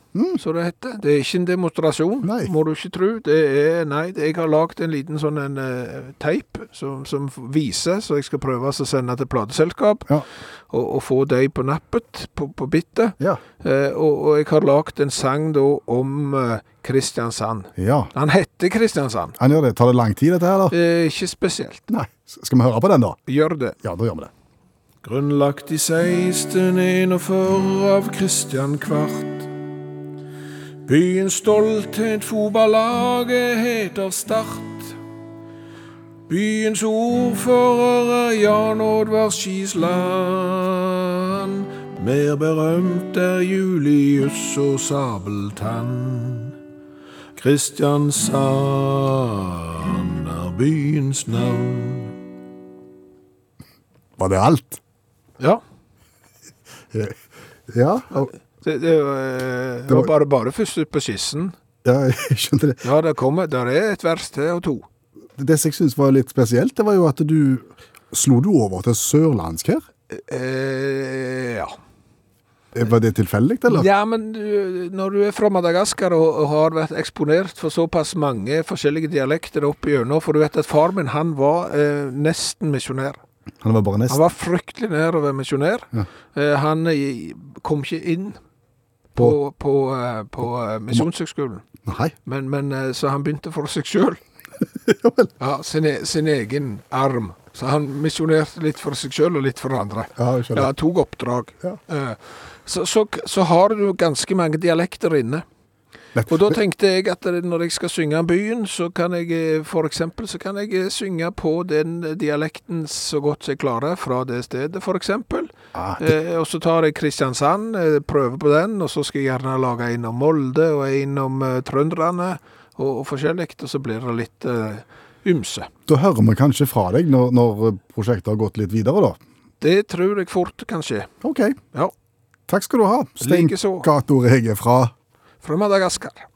som det heter. Det er ikke en demonstrasjon, Nei. må du ikke tro. Det er, nei, jeg har lagd en liten sånn en, uh, teip som, som viser, så jeg skal prøve å sende til plateselskap, Ja. og, og få deg på nappet, på, på bittet. Ja. Uh, og, og jeg har lagd en sang da om uh, Kristiansand. ja. Han heter Kristiansand. Han gjør det. Tar det lang tid, dette her, da? Eh, ikke spesielt. Nei. Skal vi høre på den, da? Gjør det. Ja, da gjør vi det. Grunnlagt i 1641 av Kristian Kvart. Byens stolthet fotballaget heter Start. Byens ordfører er Jan Oddvar Skisland. Mer berømt er Julius og Sabeltann. Kristiansand er byens navn. Var det alt? Ja. Ja, Det, det, eh, Det var- bare, bare først på skissen. ja jeg skjønner det. Ja, det kommer, der er et vers til og to. Det som jeg syns var litt spesielt, det var jo at du Slo du over til sørlandsk her? Eh, ja. Var det tilfeldig, eller? Ja, men du, når du er fra Madagaskar og, og har vært eksponert for såpass mange forskjellige dialekter opp igjennom, for du vet at far min, han var eh, nesten misjonær. Han var bare Han var fryktelig være misjonær. Ja. Eh, han eh, kom ikke inn på, på, på, på eh, Misjonshøgskolen, men, men så han begynte for seg sjøl. Ja sin, e- sin egen arm. Så han misjonerte litt for seg sjøl og litt for andre. Ja. Ja, tok oppdrag. Ja. Så, så, så har du ganske mange dialekter inne. Og da tenkte jeg at når jeg skal synge om byen, så kan jeg eh, for eksempel så kan jeg eh, synge på den dialekten så godt jeg klarer fra det stedet, for eksempel. Ah, det, Eh, og så tar jeg Kristiansand, eh, prøver på den, og så skal jeg gjerne lage en om Molde og en om uh, trønderne og, og forskjellig, og så blir det litt uh, ymse. da hører vi kanskje fra deg når, når prosjektet har gått litt videre, da. Det tror jeg fort kan skje. OK. Ja, Takk skal du ha. Stein Likeså. Cato Rege fra fra Madagaskar.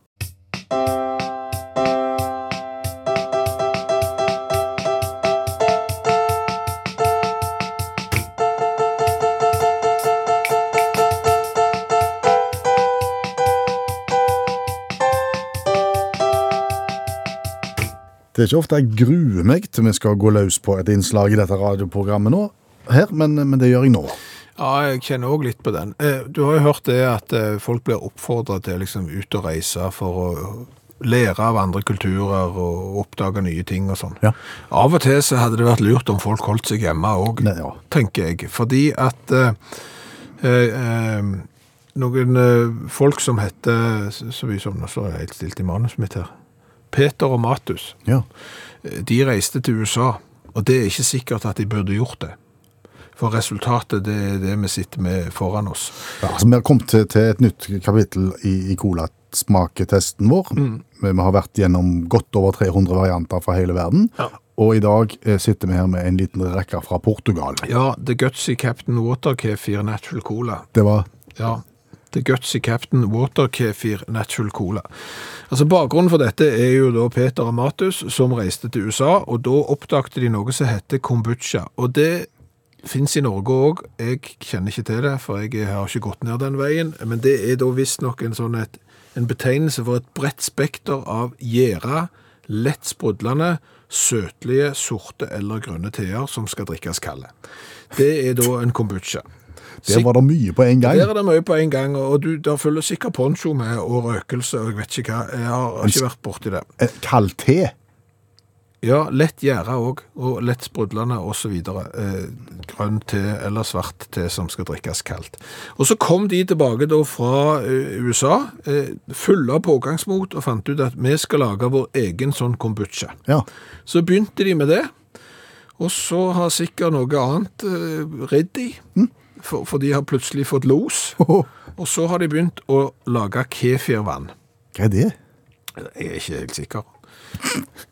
Det er ikke ofte jeg gruer meg til vi skal gå løs på et innslag i dette radioprogrammet nå, her, men, men det gjør jeg nå. Ja, jeg kjenner òg litt på den. Eh, Du har jo hørt det at eh, folk blir oppfordra til liksom ut og reise for å lære av andre kulturer og oppdage nye ting og sånn. Ja. Av og til så hadde det vært lurt om folk holdt seg hjemme òg, ja. tenker jeg. Fordi at eh, eh, eh, noen folk som heter Så vi som Nå står jeg helt stilt i manuset mitt her. Peter og Matus. ja. De reiste til USA, og det er ikke sikkert at de burde gjort det. For resultatet, det er det vi sitter med foran oss. Ja, altså, vi har kommet til, til et nytt kapittel i, i colasmaketesten vår. Mm. Vi har vært gjennom godt over 300 varianter fra hele verden. Ja. Og i dag eh, sitter vi her med en liten rekke fra Portugal. Ja, The Gutsy Captain Water Kefir Natural Cola. Det var Ja, The Gutsy Captain Water Kefir Natural Cola. Altså Bakgrunnen for dette er jo da Peter og Matus som reiste til USA, og da oppdagte de noe som heter kombucha. Og det finnes i Norge òg. Jeg kjenner ikke til det, for jeg har ikke gått ned den veien. Men det er da visstnok en sånn et, en betegnelse for et bredt spekter av gjæra, lett sprudlende, søtlige, sorte eller grønne teer som skal drikkes kalde. Det er da en kombucha. Der var det mye på en gang. Der er det mye på en gang, og du, der følger sikkert poncho med, og røkelse, og jeg vet ikke hva. Jeg har ikke vært borti det. Eh, Kald te. Ja, lett gjære òg, og lett sprudlende osv. Eh, grønn te eller svart te som skal drikkes kaldt. Og så kom de tilbake da fra eh, USA, eh, fulle av pågangsmot, og fant ut at vi skal lage vår egen sånn kombucha. Ja. Så begynte de med det, og så har sikkert noe annet eh, ridd de, for, for de har plutselig fått los. Og så har de begynt å lage kefirvann. Hva er det? Jeg er ikke helt sikker.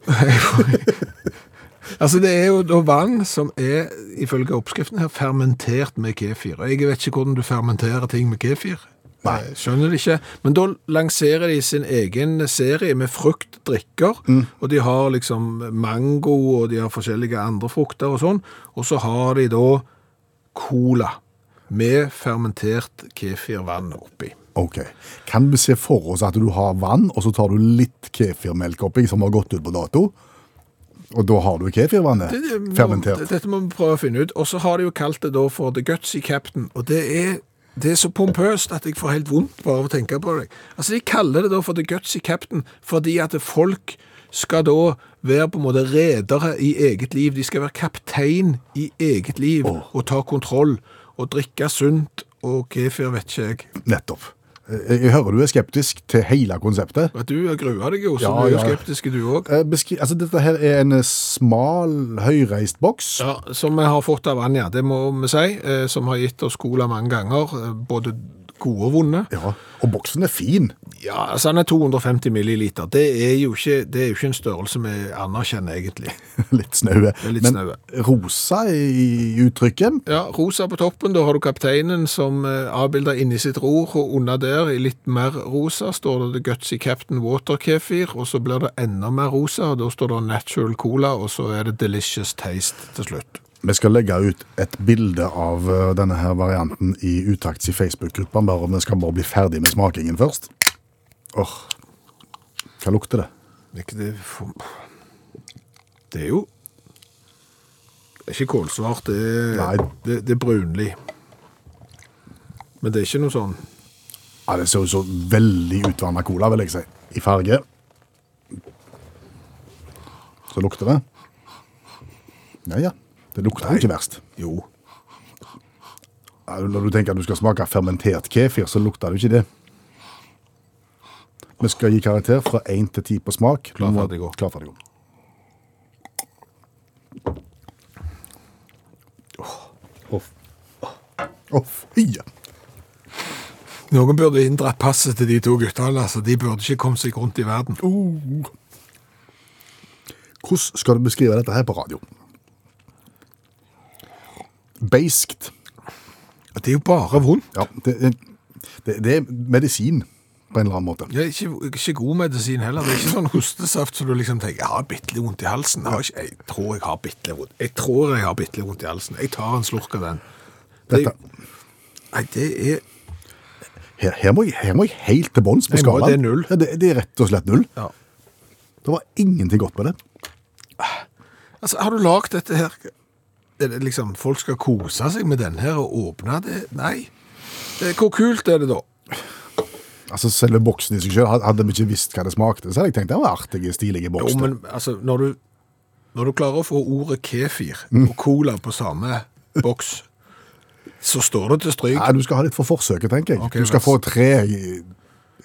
altså, det er jo da vann som er, ifølge oppskriften her, fermentert med kefir. Og jeg vet ikke hvordan du fermenterer ting med kefir. Nei. Skjønner det ikke. Men da lanserer de sin egen serie med fruktdrikker, og de har liksom mango, og de har forskjellige andre frukter og sånn, og så har de da cola med fermentert kefirvann oppi. Ok. Kan vi se for oss at du har vann, og så tar du litt kefirmelk oppi som har gått ut på dato? Og da har du kefirvannet Det- det fermentert. Dette må vi prøve å finne ut. Og så har de jo kalt det da for The Gutsy Captain. Og det er, det er så pompøst at jeg får helt vondt bare av å tenke på det. Altså De kaller det da for The Gutsy Captain fordi at folk skal da være på en måte redere i eget liv. De skal være kaptein i eget liv og ta kontroll og drikke sunt og kefir, vet ikke jeg. Nettopp. Eh, Jeg hører du er skeptisk til hele konseptet. Du gruer deg jo, så Ja, du er jo ja. skeptisk du òg. Eh, altså, dette her er en smal, høyreist boks. Ja, som vi har fått av Anja, det må vi si, eh, som har gitt oss cola mange ganger, eh, både gode og vonde. Ja, og boksen er fin. Ja, altså den er 250 milliliter. Det er jo ikke, det er jo ikke en størrelse vi anerkjenner, egentlig. Litt snaue. Men snøve. rosa i uttrykket. Ja, rosa på toppen, da har du kapteinen som eh, avbilder inni sitt ror, og under der, i litt mer rosa, står det The Gutsy Captain Water Kefir, og så blir det enda mer rosa, og da står det Natural Cola, og så er det Delicious Taste til slutt. Vi skal legge ut et bilde av eh, denne her varianten i Utakts i Facebook-gruppa, bare om vi skal bare bli ferdig med smakingen først. Åh, hva lukter det? Det er ikke det for... Det er jo Det er ikke kålsvart, det er, det, det er brunlig. Men det er ikke noe sånn Ja, Det ser ut som veldig utvanna cola, vil jeg si. I farge. Så lukter det. Ja, ja. Det lukter jo ikke verst. Jo. Ja, Når du tenker at du skal smake fermentert kefir, så lukter det jo ikke det. Vi skal gi karakter fra 1 til 10 på smak. Klar, ferdig, gå. Klar, ferdig, gå. Fy! Noen burde inndratt passet til de to guttene, altså. De burde ikke kommet seg rundt i verden. Oh. Hvordan skal du beskrive dette her på radio? Beiskt. Det er jo bare vondt. Ja, det, det, det er medisin på en eller annen måte. Er ikke, ikke god medisin heller. Det er ikke sånn hostesaft så du liksom tenker jeg har bitte litt vondt i halsen. Jeg, ikke, jeg tror jeg har bitte litt vondt. Jeg tror jeg har bitte litt vondt i halsen. Jeg tar en slurk av den. Det, Dette, nei, det er her, her, må jeg, her må jeg helt til bunns på Jeg må- skalaen. det er null. Ja, det, det er rett og slett null. Ja. Det var ingenting godt med det. Altså, har du lagd dette her er det liksom, Folk skal kose seg med denne her og åpne det? Nei. Hvor kult er det da? Altså, Selve boksen i seg selv, hadde vi ikke visst hva det smakte, så hadde jeg tenkt det var artige, stilige Jo, boks. men altså, når du, når du klarer å få ordet kefir Mm. og cola på samme boks, så står det til stryk. Nei, du skal ha litt for forsøket, tenker jeg. Okay, du skal vær få tre i,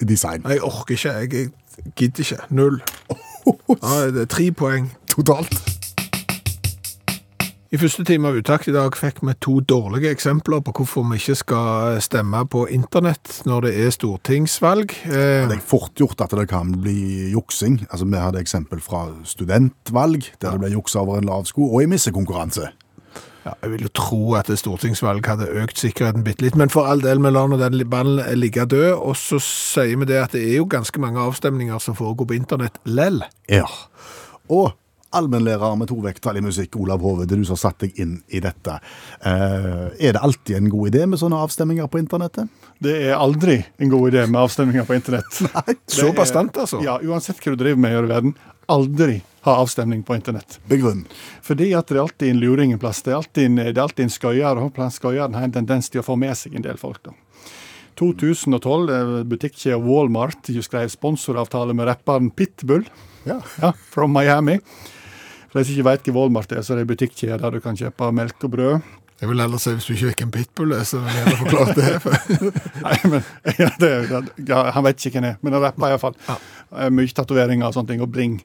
i design. Nei, Jeg orker ikke. Jeg, jeg gidder ikke. Null. Ja, det er tre poeng. Totalt. I første time av Utakt i dag fikk vi to dårlige eksempler på hvorfor vi ikke skal stemme på internett når det er stortingsvalg. Eh, Det er fort gjort at det kan bli juksing. Altså, Vi hadde eksempel fra studentvalg, der det ble juksa over en lav sko, og i missekonkurranse. ja, jeg vil jo tro at et stortingsvalg hadde økt sikkerheten bitte litt, men for all del, vi lar nå den ballen ligge død, og så sier vi det at det er jo ganske mange avstemninger som foregår på internett lell. Ja. Og allmennlærer med to vekttall i musikk, Olav Hove, det er du som har satt deg inn i dette. Eh, er det alltid en god idé med sånne avstemminger på internettet? Det er aldri en god idé med avstemninger på internett. Nei, Så bastant, altså? Ja, uansett hva du driver med i verden. Aldri ha avstemning på internett. Begrunn. Fordi at det er alltid en luring en plass. Det er alltid en, det er alltid en skøyer, og skøyerne har en tendens til å få med seg en del folk. da. 2012, eh, butikkjeda Walmart skrev sponsoravtale med rapperen Pitbull Ja. ja, from Miami. For de som ikke veit hva Walmart er, så er det en butikkjede der du kan kjøpe melk og brød. Jeg vil heller si hvis du ikke vet hvem pitbull er, så vil jeg forklare forklart det. Nei, men ja, det, ja, Han vet ikke hvem han er, men han rapper iallfall. Ja. Ja. Mye tatoveringer og sånne ting, og bring.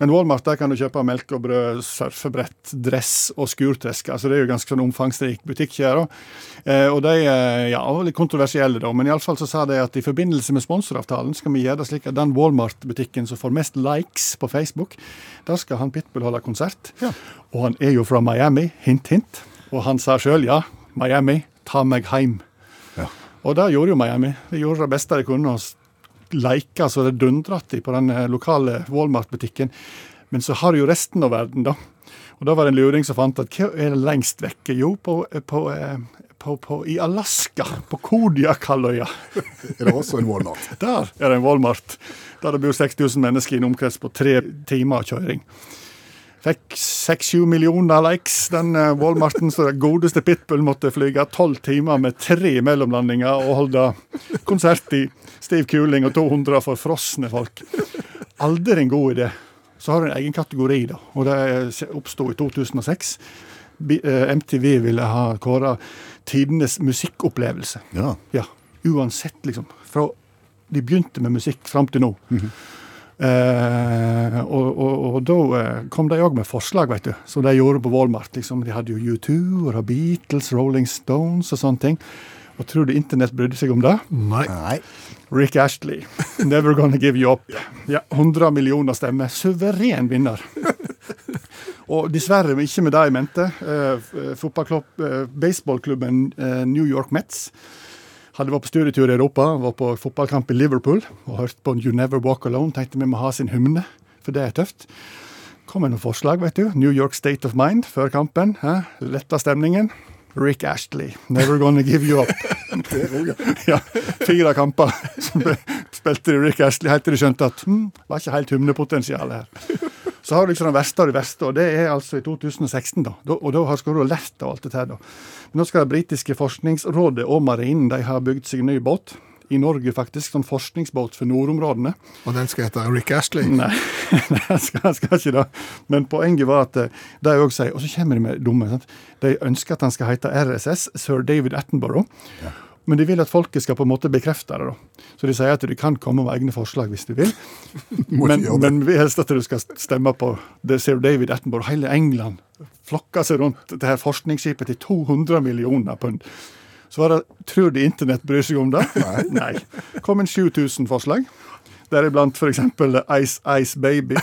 Men Walmart der kan du kjøpe melk og brød, surfebrett, dress og skurtresk. Altså Det er jo ganske sånn omfangsrik butikkjede. Eh, og de ja, litt kontroversielle, da, men iallfall så sa de at i forbindelse med sponsoravtalen skal vi gjøre det slik at den Walmart-butikken som får mest likes på Facebook, der skal han Pitbull holde konsert. Ja. Og han er jo fra Miami, hint, hint. Og han sa sjøl ja, Miami, ta meg heim. Ja. Og det gjorde jo Miami. De gjorde det beste de kunne. og Leika så det dundret i på den eh, lokale Walmart-butikken. Men så har du jo resten av verden, da. Og da var det en luring som fant at hva er det lengst vekke? Jo, på, på, eh, på, på, i Alaska. På Kodiakalvøya. Er det også en Walmart? Der er det en Walmart. Der det bor 6000 mennesker i en omkrets på tre timer kjøring. Fikk seks-sju millioner likes, den eh, Walmarten. Så det godeste Pitbull måtte flyge tolv timer med tre mellomlandinger og holde konsert i stiv kuling og 200 forfrosne folk. Aldri en god idé. Så har du en egen kategori, da. Og det oppsto i 2006. Eh, MTV ville ha kåra tidenes musikkopplevelse. Ja. Ja, uansett, liksom. Fra de begynte med musikk fram til nå. Eh, og, og, og da eh, kom de òg med forslag, vet du, som de gjorde på Walmart. Liksom. De hadde jo U2 og Beatles, Rolling Stones og sånne ting. Og tror du internett brydde seg om det? Nei. Nei. Rick Ashley. Never gonna give you up. Ja, 100 millioner stemmer. Suveren vinner. Og dessverre ikke med det jeg mente. Eh, eh, Baseballklubben eh, New York Mets hadde vært på studietur i Europa, var på fotballkamp i Liverpool og hørte på You Never Walk Alone. Tenkte vi må ha sin hymne, for det er tøft. Kom med noen forslag, vet du. New York State of Mind før kampen. Hæ? Letta stemningen. Rick Ashley, Never Gonna Give You Up. ja, Fire kamper som spilte Rick Ashley helt til de skjønte at hm, var ikke helt hymnepotensial her. Så har du liksom den verste av det verste, og det er altså i 2016. da. og da har skal du ha lært av alt dette her. da. Men nå skal det britiske forskningsrådet og marinen de har bygd seg en ny båt. I Norge, faktisk. Sånn forskningsbåt for nordområdene. Og den skal hete Rick Astley. Nei, den skal, skal ikke det. Men poenget var at eh, de òg sier Og så kommer de med dumme. Sant? De ønsker at han skal hete RSS, Sir David Attenborough. Men de vil at folket skal på en måte bekrefte det. da. Så de sier at du kan komme med egne forslag hvis du vil. Men, men vi helst at du skal stemme på det Sir David Attenborough. Hele England flokker seg rundt det her forskningsskipet til 200 millioner pund. Så var det Tror de internett bryr seg om det? Nei. kom en 7000 forslag. Deriblant f.eks. Ice Ice Baby.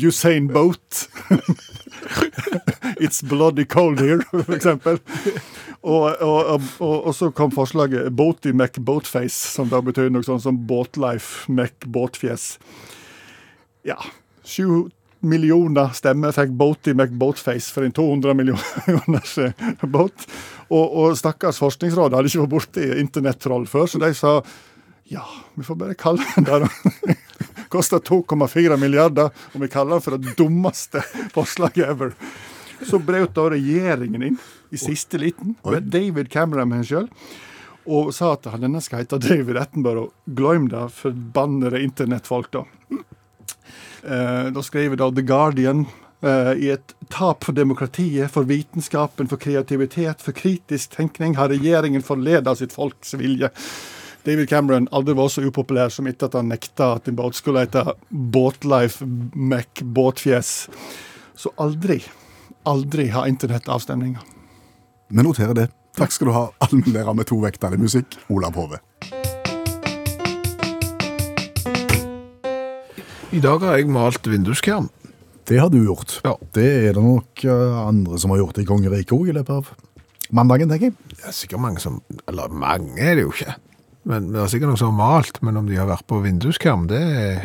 Usain Boat. It's bloody cold here, for eksempel. Og, og, og, og, så kom forslaget Boaty Mac Boatface, som da betyr noe sånn som Båtlife Mac. Ja. Sju millioner stemmer fikk Boaty Mac Boatface for en 200 millioners båt. Og, stakkars Forskningsrådet hadde ikke vært borti internettroll før, så de sa ja, vi får bare kalle den da. Koster 2,4 milliarder, og vi kaller den for det dummeste forslaget ever. Så brøt da regjeringen inn i siste liten, med David Cameron sjøl, og sa at han denne skal hete David Attenborough. Glem det, forbannede internettfolk, da. Eh, da skriver da The Guardian eh, i et tap for demokratiet, for vitenskapen, for kreativitet, for kritisk tenkning har regjeringen forleda sitt folks vilje. David Cameron aldri var så upopulær som etter at han nekta at en båt skulle hete Båtlife Mac Båtfjes. Så aldri, aldri ha internettavstemninger. Vi noterer det. Takk skal du ha, allmennlærer med to vekter i musikk, Olav Hove. I dag har jeg malt vinduskarm. Det har du gjort. Ja. Det er det nok eh, andre som har gjort i kongeriket òg, i løpet av mandagen, tenker jeg. Det er sikkert mange som Eller mange er det jo ikke. Men men det er sikkert noen som har malt. Men om de har vært på vinduskarm, det er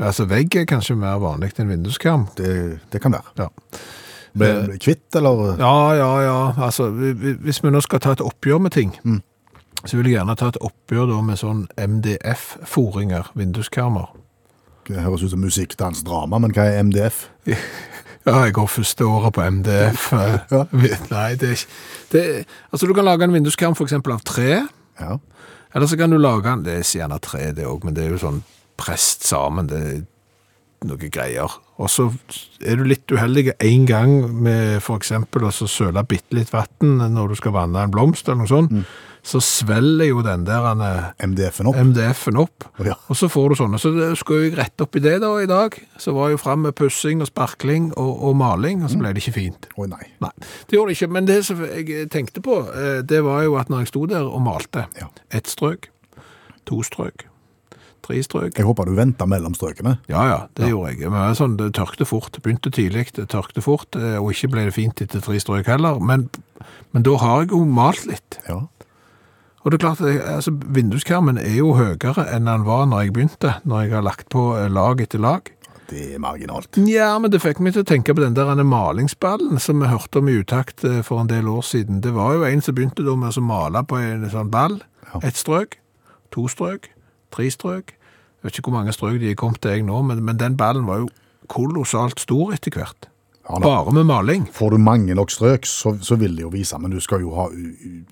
Altså, vegg er kanskje mer vanlig enn vinduskarm. Det, det kan være. Ja. Ble ble kvitt, eller? Ja, ja, ja. Altså, vi- vi- hvis vi nå skal ta et oppgjør med ting, så vil jeg gjerne ta et oppgjør da med sånn MDF-foringer, vinduskarmer. Det høres ut som musikk, dans, drama, men hva er MDF? Ja, jeg går første året på MDF. eh, Ja. Nei, det er ikke det, Altså, du kan lage en vinduskarm eksempel av tre, Ja. eller så kan du lage en Det er gjerne tre, det òg, men det er jo sånn prest sammen. Det er noe greier. Og så er du litt uheldig en gang med for eksempel å søle bitte litt vann når du skal vanne en blomst eller noe sånt, så svelger jo den der MDF-en opp. MDF opp. Oh, Ja. Og så får du sånne. Så det skulle jeg rette opp i det da i dag. Så var jeg jo frem med pussing og sparkling og, og maling, og så ble det ikke fint. Å nei. Nei, det gjorde det ikke. Men det som jeg tenkte på, eh, det var jo at når jeg sto der og malte, Ja. ett strøk, to strøk, tre strøk. Jeg håper du venta mellom strøkene. Ja, ja, det gjorde jeg. Men sånn, det tørkte fort. Begynte tidlig, det tørkte fort, eh, og ikke ble det fint etter tre strøk heller. Men, men da har jeg jo malt litt. Ja. Og det er klart, altså, vinduskarmen er jo høyere enn den var når jeg begynte, når jeg har lagt på eh, lag etter lag. Det er marginalt. Ja, men det fikk meg til å tenke på den der malingsballen som vi hørte om i utakt eh, for en del år siden. Det var jo en som begynte da med å male på en sånn ball. Ja. Ett strøk, to strøk, tre strøk. Jeg vet ikke hvor mange strøk de er kommet til jeg nå, men, men den ballen var jo kolossalt stor etter hvert. Ja. Bare med maling. Får du mange nok strøk, så, så vil det jo vise, men du skal jo ha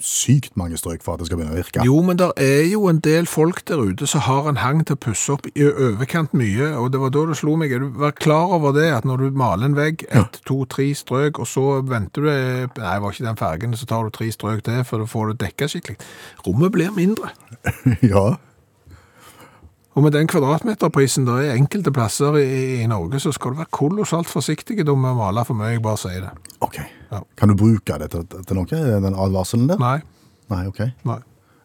sykt mange strøk for at det skal begynne å virke. Jo, men det er jo en del folk der ute som har en hang til å pusse opp i overkant mye, og det var da det slo meg. Er du vær klar over det, at når du maler en vegg, ett, to, tre strøk, og så venter du Nei, Nei, var ikke den fargen, så tar du tre strøk til, for da får du dekka skikkelig. Rommet blir mindre. ja. Og med den kvadratmeterprisen der er enkelte plasser i, i Norge, så skal du være kolossalt forsiktig med å male for mye, jeg bare sier det. Ok. Ja. Kan du bruke det til, til noe, den advarselen der? Nei, Nei, ok. nei.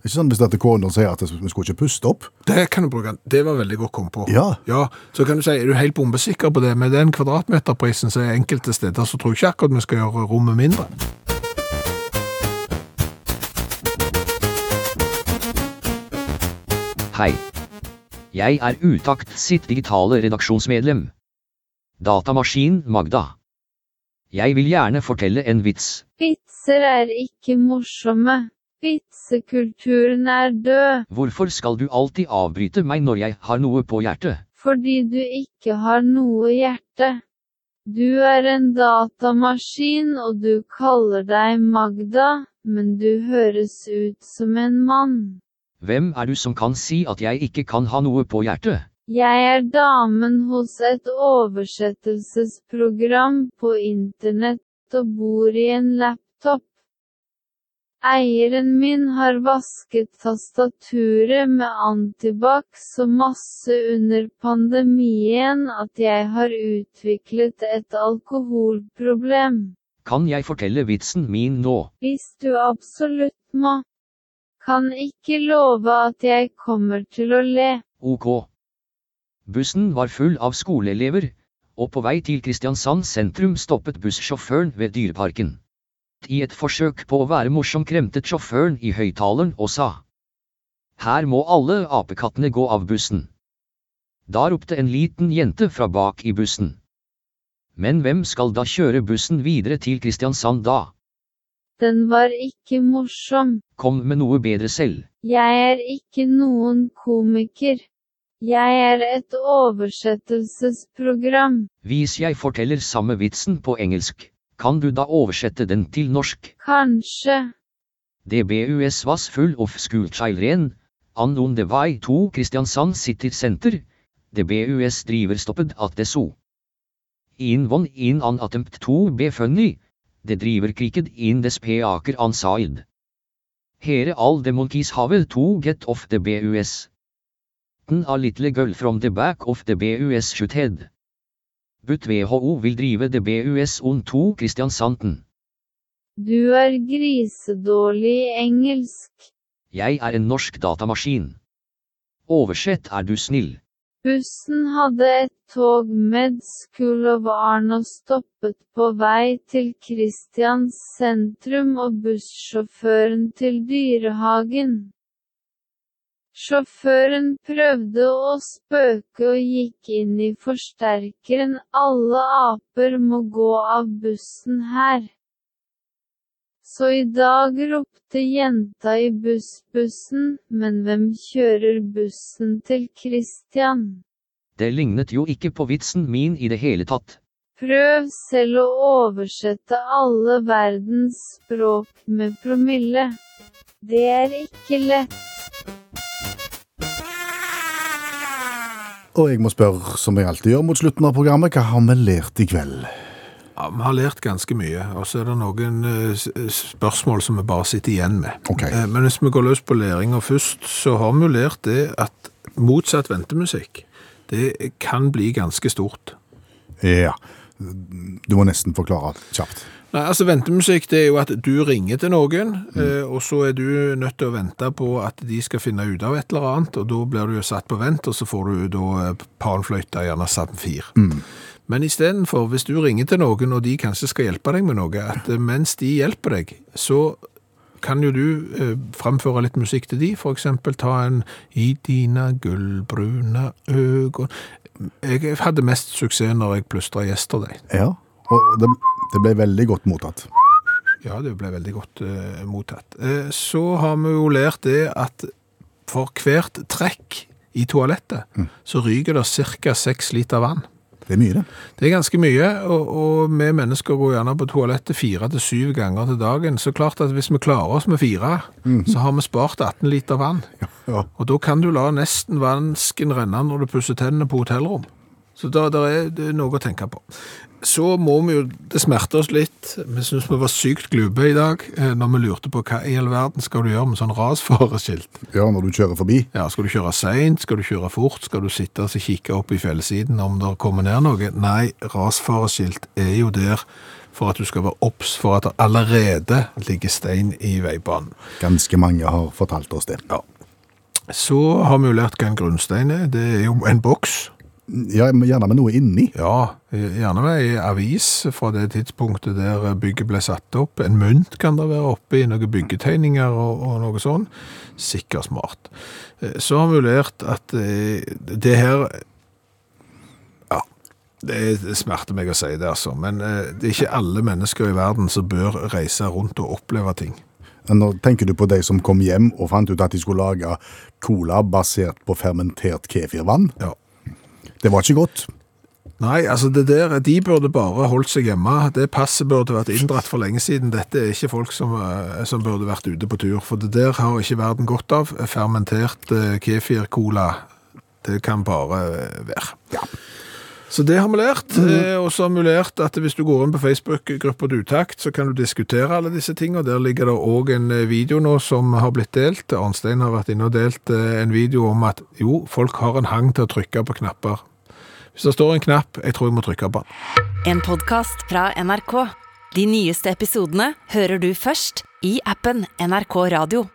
Ikke sånn hvis dette kona sier at vi skulle ikke puste opp? Det kan du bruke. Det var veldig godt kommet på. Ja. ja. Så kan du si, er du helt bombesikker på det? Med den kvadratmeterprisen så er enkelte steder, så tror jeg ikke akkurat vi skal gjøre rommet mindre. Hei. Jeg er Utakt sitt digitale redaksjonsmedlem. Datamaskin Magda. Jeg vil gjerne fortelle en vits. Vitser er ikke morsomme. Vitsekulturen er død, Hvorfor skal du alltid avbryte meg når jeg har noe på hjertet? fordi du ikke har noe hjerte. Du er en datamaskin og du kaller deg Magda, men du høres ut som en mann. Hvem er du som kan si at jeg ikke kan ha noe på hjertet? Jeg er damen hos et oversettelsesprogram på internett og bor i en laptop. Eieren min har vasket tastaturet med antibac så masse under pandemien at jeg har utviklet et alkoholproblem. Kan jeg fortelle vitsen min nå? Hvis du absolutt må. Kan ikke love at jeg kommer til å le. Ok. Bussen var full av skoleelever, og på vei til Kristiansand sentrum stoppet bussjåføren ved Dyreparken. I et forsøk på å være morsom kremtet sjåføren i høyttaleren og sa Her må alle apekattene gå av bussen. Da ropte en liten jente fra bak i bussen. Men hvem skal da kjøre bussen videre til Kristiansand da? Den var ikke morsom. Kom med noe bedre selv. Jeg er ikke noen komiker. Jeg er et oversettelsesprogram. Hvis jeg forteller samme vitsen på engelsk, kan du da oversette den til norsk? Kanskje. DBUS was full of school children. On on the way to Kristiansand City Center. DBUS driver stoppet at det so. In one in an attempt to be funny. The driver cricket in the speaker inside. Here all the monkeys have to get off the BUS. A little girl from the back of the BUS should head. But WHO vil drive the BUS on to Kristiansanden. Du er grisedårlig i engelsk. Jeg er en norsk datamaskin. Oversett er du snill. Bussen hadde et tog med School of Arno stoppet på vei til Kristians sentrum og bussjåføren til dyrehagen. Sjåføren prøvde å spøke og gikk inn i forsterkeren alle aper må gå av bussen her. Så i dag ropte jenta i bussbussen, men hvem kjører bussen til Christian? Det lignet jo ikke på vitsen min i det hele tatt. Prøv selv å oversette alle verdens språk med promille. Det er ikke lett. Og jeg må spørre, som jeg alltid gjør mot slutten av programmet, hva har vi lært i kveld? Ja, Vi har lært ganske mye, og så er det noen eh, spørsmål som vi bare sitter igjen med. Ok. Eh, Men hvis vi går løs på læringa først, så har vi jo lært det at motsatt ventemusikk, det kan bli ganske stort. Ja, du må nesten forklare kjapt. Nei, altså Ventemusikk det er jo at du ringer til noen, eh, og så er du nødt til å vente på at de skal finne ut av et eller annet, og da blir du jo satt på vent, og så får du da eh, panfløyte, gjerne samfir. Men istedenfor, hvis du ringer til noen, og de kanskje skal hjelpe deg med noe, at eh, mens de hjelper deg, så kan jo du eh, fremføre litt musikk til de, eksempel ta en «I dina gullbrune øgon». Jeg hadde mest suksess når jeg plystra gjester deg. Ja, og det, det ble veldig godt mottatt. Ja, det ble veldig godt eh, mottatt. Eh, så har vi jo lært det at for hvert trekk i toalettet, så ryker det ca. seks liter vann. Det er mye, det. Det er ganske mye, og, og vi mennesker går gjerne på toalettet fire til syv ganger til dagen. Så klart at hvis vi klarer oss med fire, så har vi spart 18 liter vann. Ja. Og da kan du la nesten vansken renne når du pusser tennene på hotellrom. Så da, der er det noe å tenke på. så må vi jo Det smerter oss litt. Vi syns vi var sykt glube i dag eh, når vi lurte på hva i all verden skal du gjøre med sånn rasfareskilt. Ja, når du kjører forbi. Ja, Skal du kjøre seint, skal du kjøre fort, skal du sitte og kikke opp i fjellsiden om det kommer ned noe? Nei, rasfareskilt er jo der for at du skal være obs for at det allerede ligger stein i veibanen. Ganske mange har fortalt oss det. Ja. Så har vi jo lært hva en grunnstein er. Det er jo en boks. Ja, Gjerne med noe inni. Ja, gjerne med ei avis fra det tidspunktet der bygget ble satt opp. En mynt kan det være oppe i, noen byggetegninger og, og noe sånn. Sikkert smart. Eh, Så har vi lært at eh, det her Ja, det det smerter meg å si det, altså. Men eh, det er ikke alle mennesker i verden som bør reise rundt og oppleve ting. Nå tenker du på de som kom hjem og fant ut at de skulle lage cola basert på fermentert kefirvann. Ja. Det var ikke godt. Nei, altså det der, de burde bare holdt seg hjemme. Det passet burde vært inndratt for lenge siden. Dette er ikke folk som, eh, som burde vært ute på tur, for det der har ikke verden godt av. Fermentert eh, kefir-cola, det kan bare være. være. Så det har vi lært, eh, og så har vi lært at hvis du går inn på Facebook-gruppa Dutakt, så kan du diskutere alle disse tingene. Der ligger det òg en eh, video nå som har blitt delt. Arnstein har vært inne og delt eh, en video om at jo, folk har en hang til å trykke på knapper. Hvis det står en knapp, jeg tror jeg må trykke på den. En podkast fra NRK. De nyeste episodene hører du først i appen NRK Radio.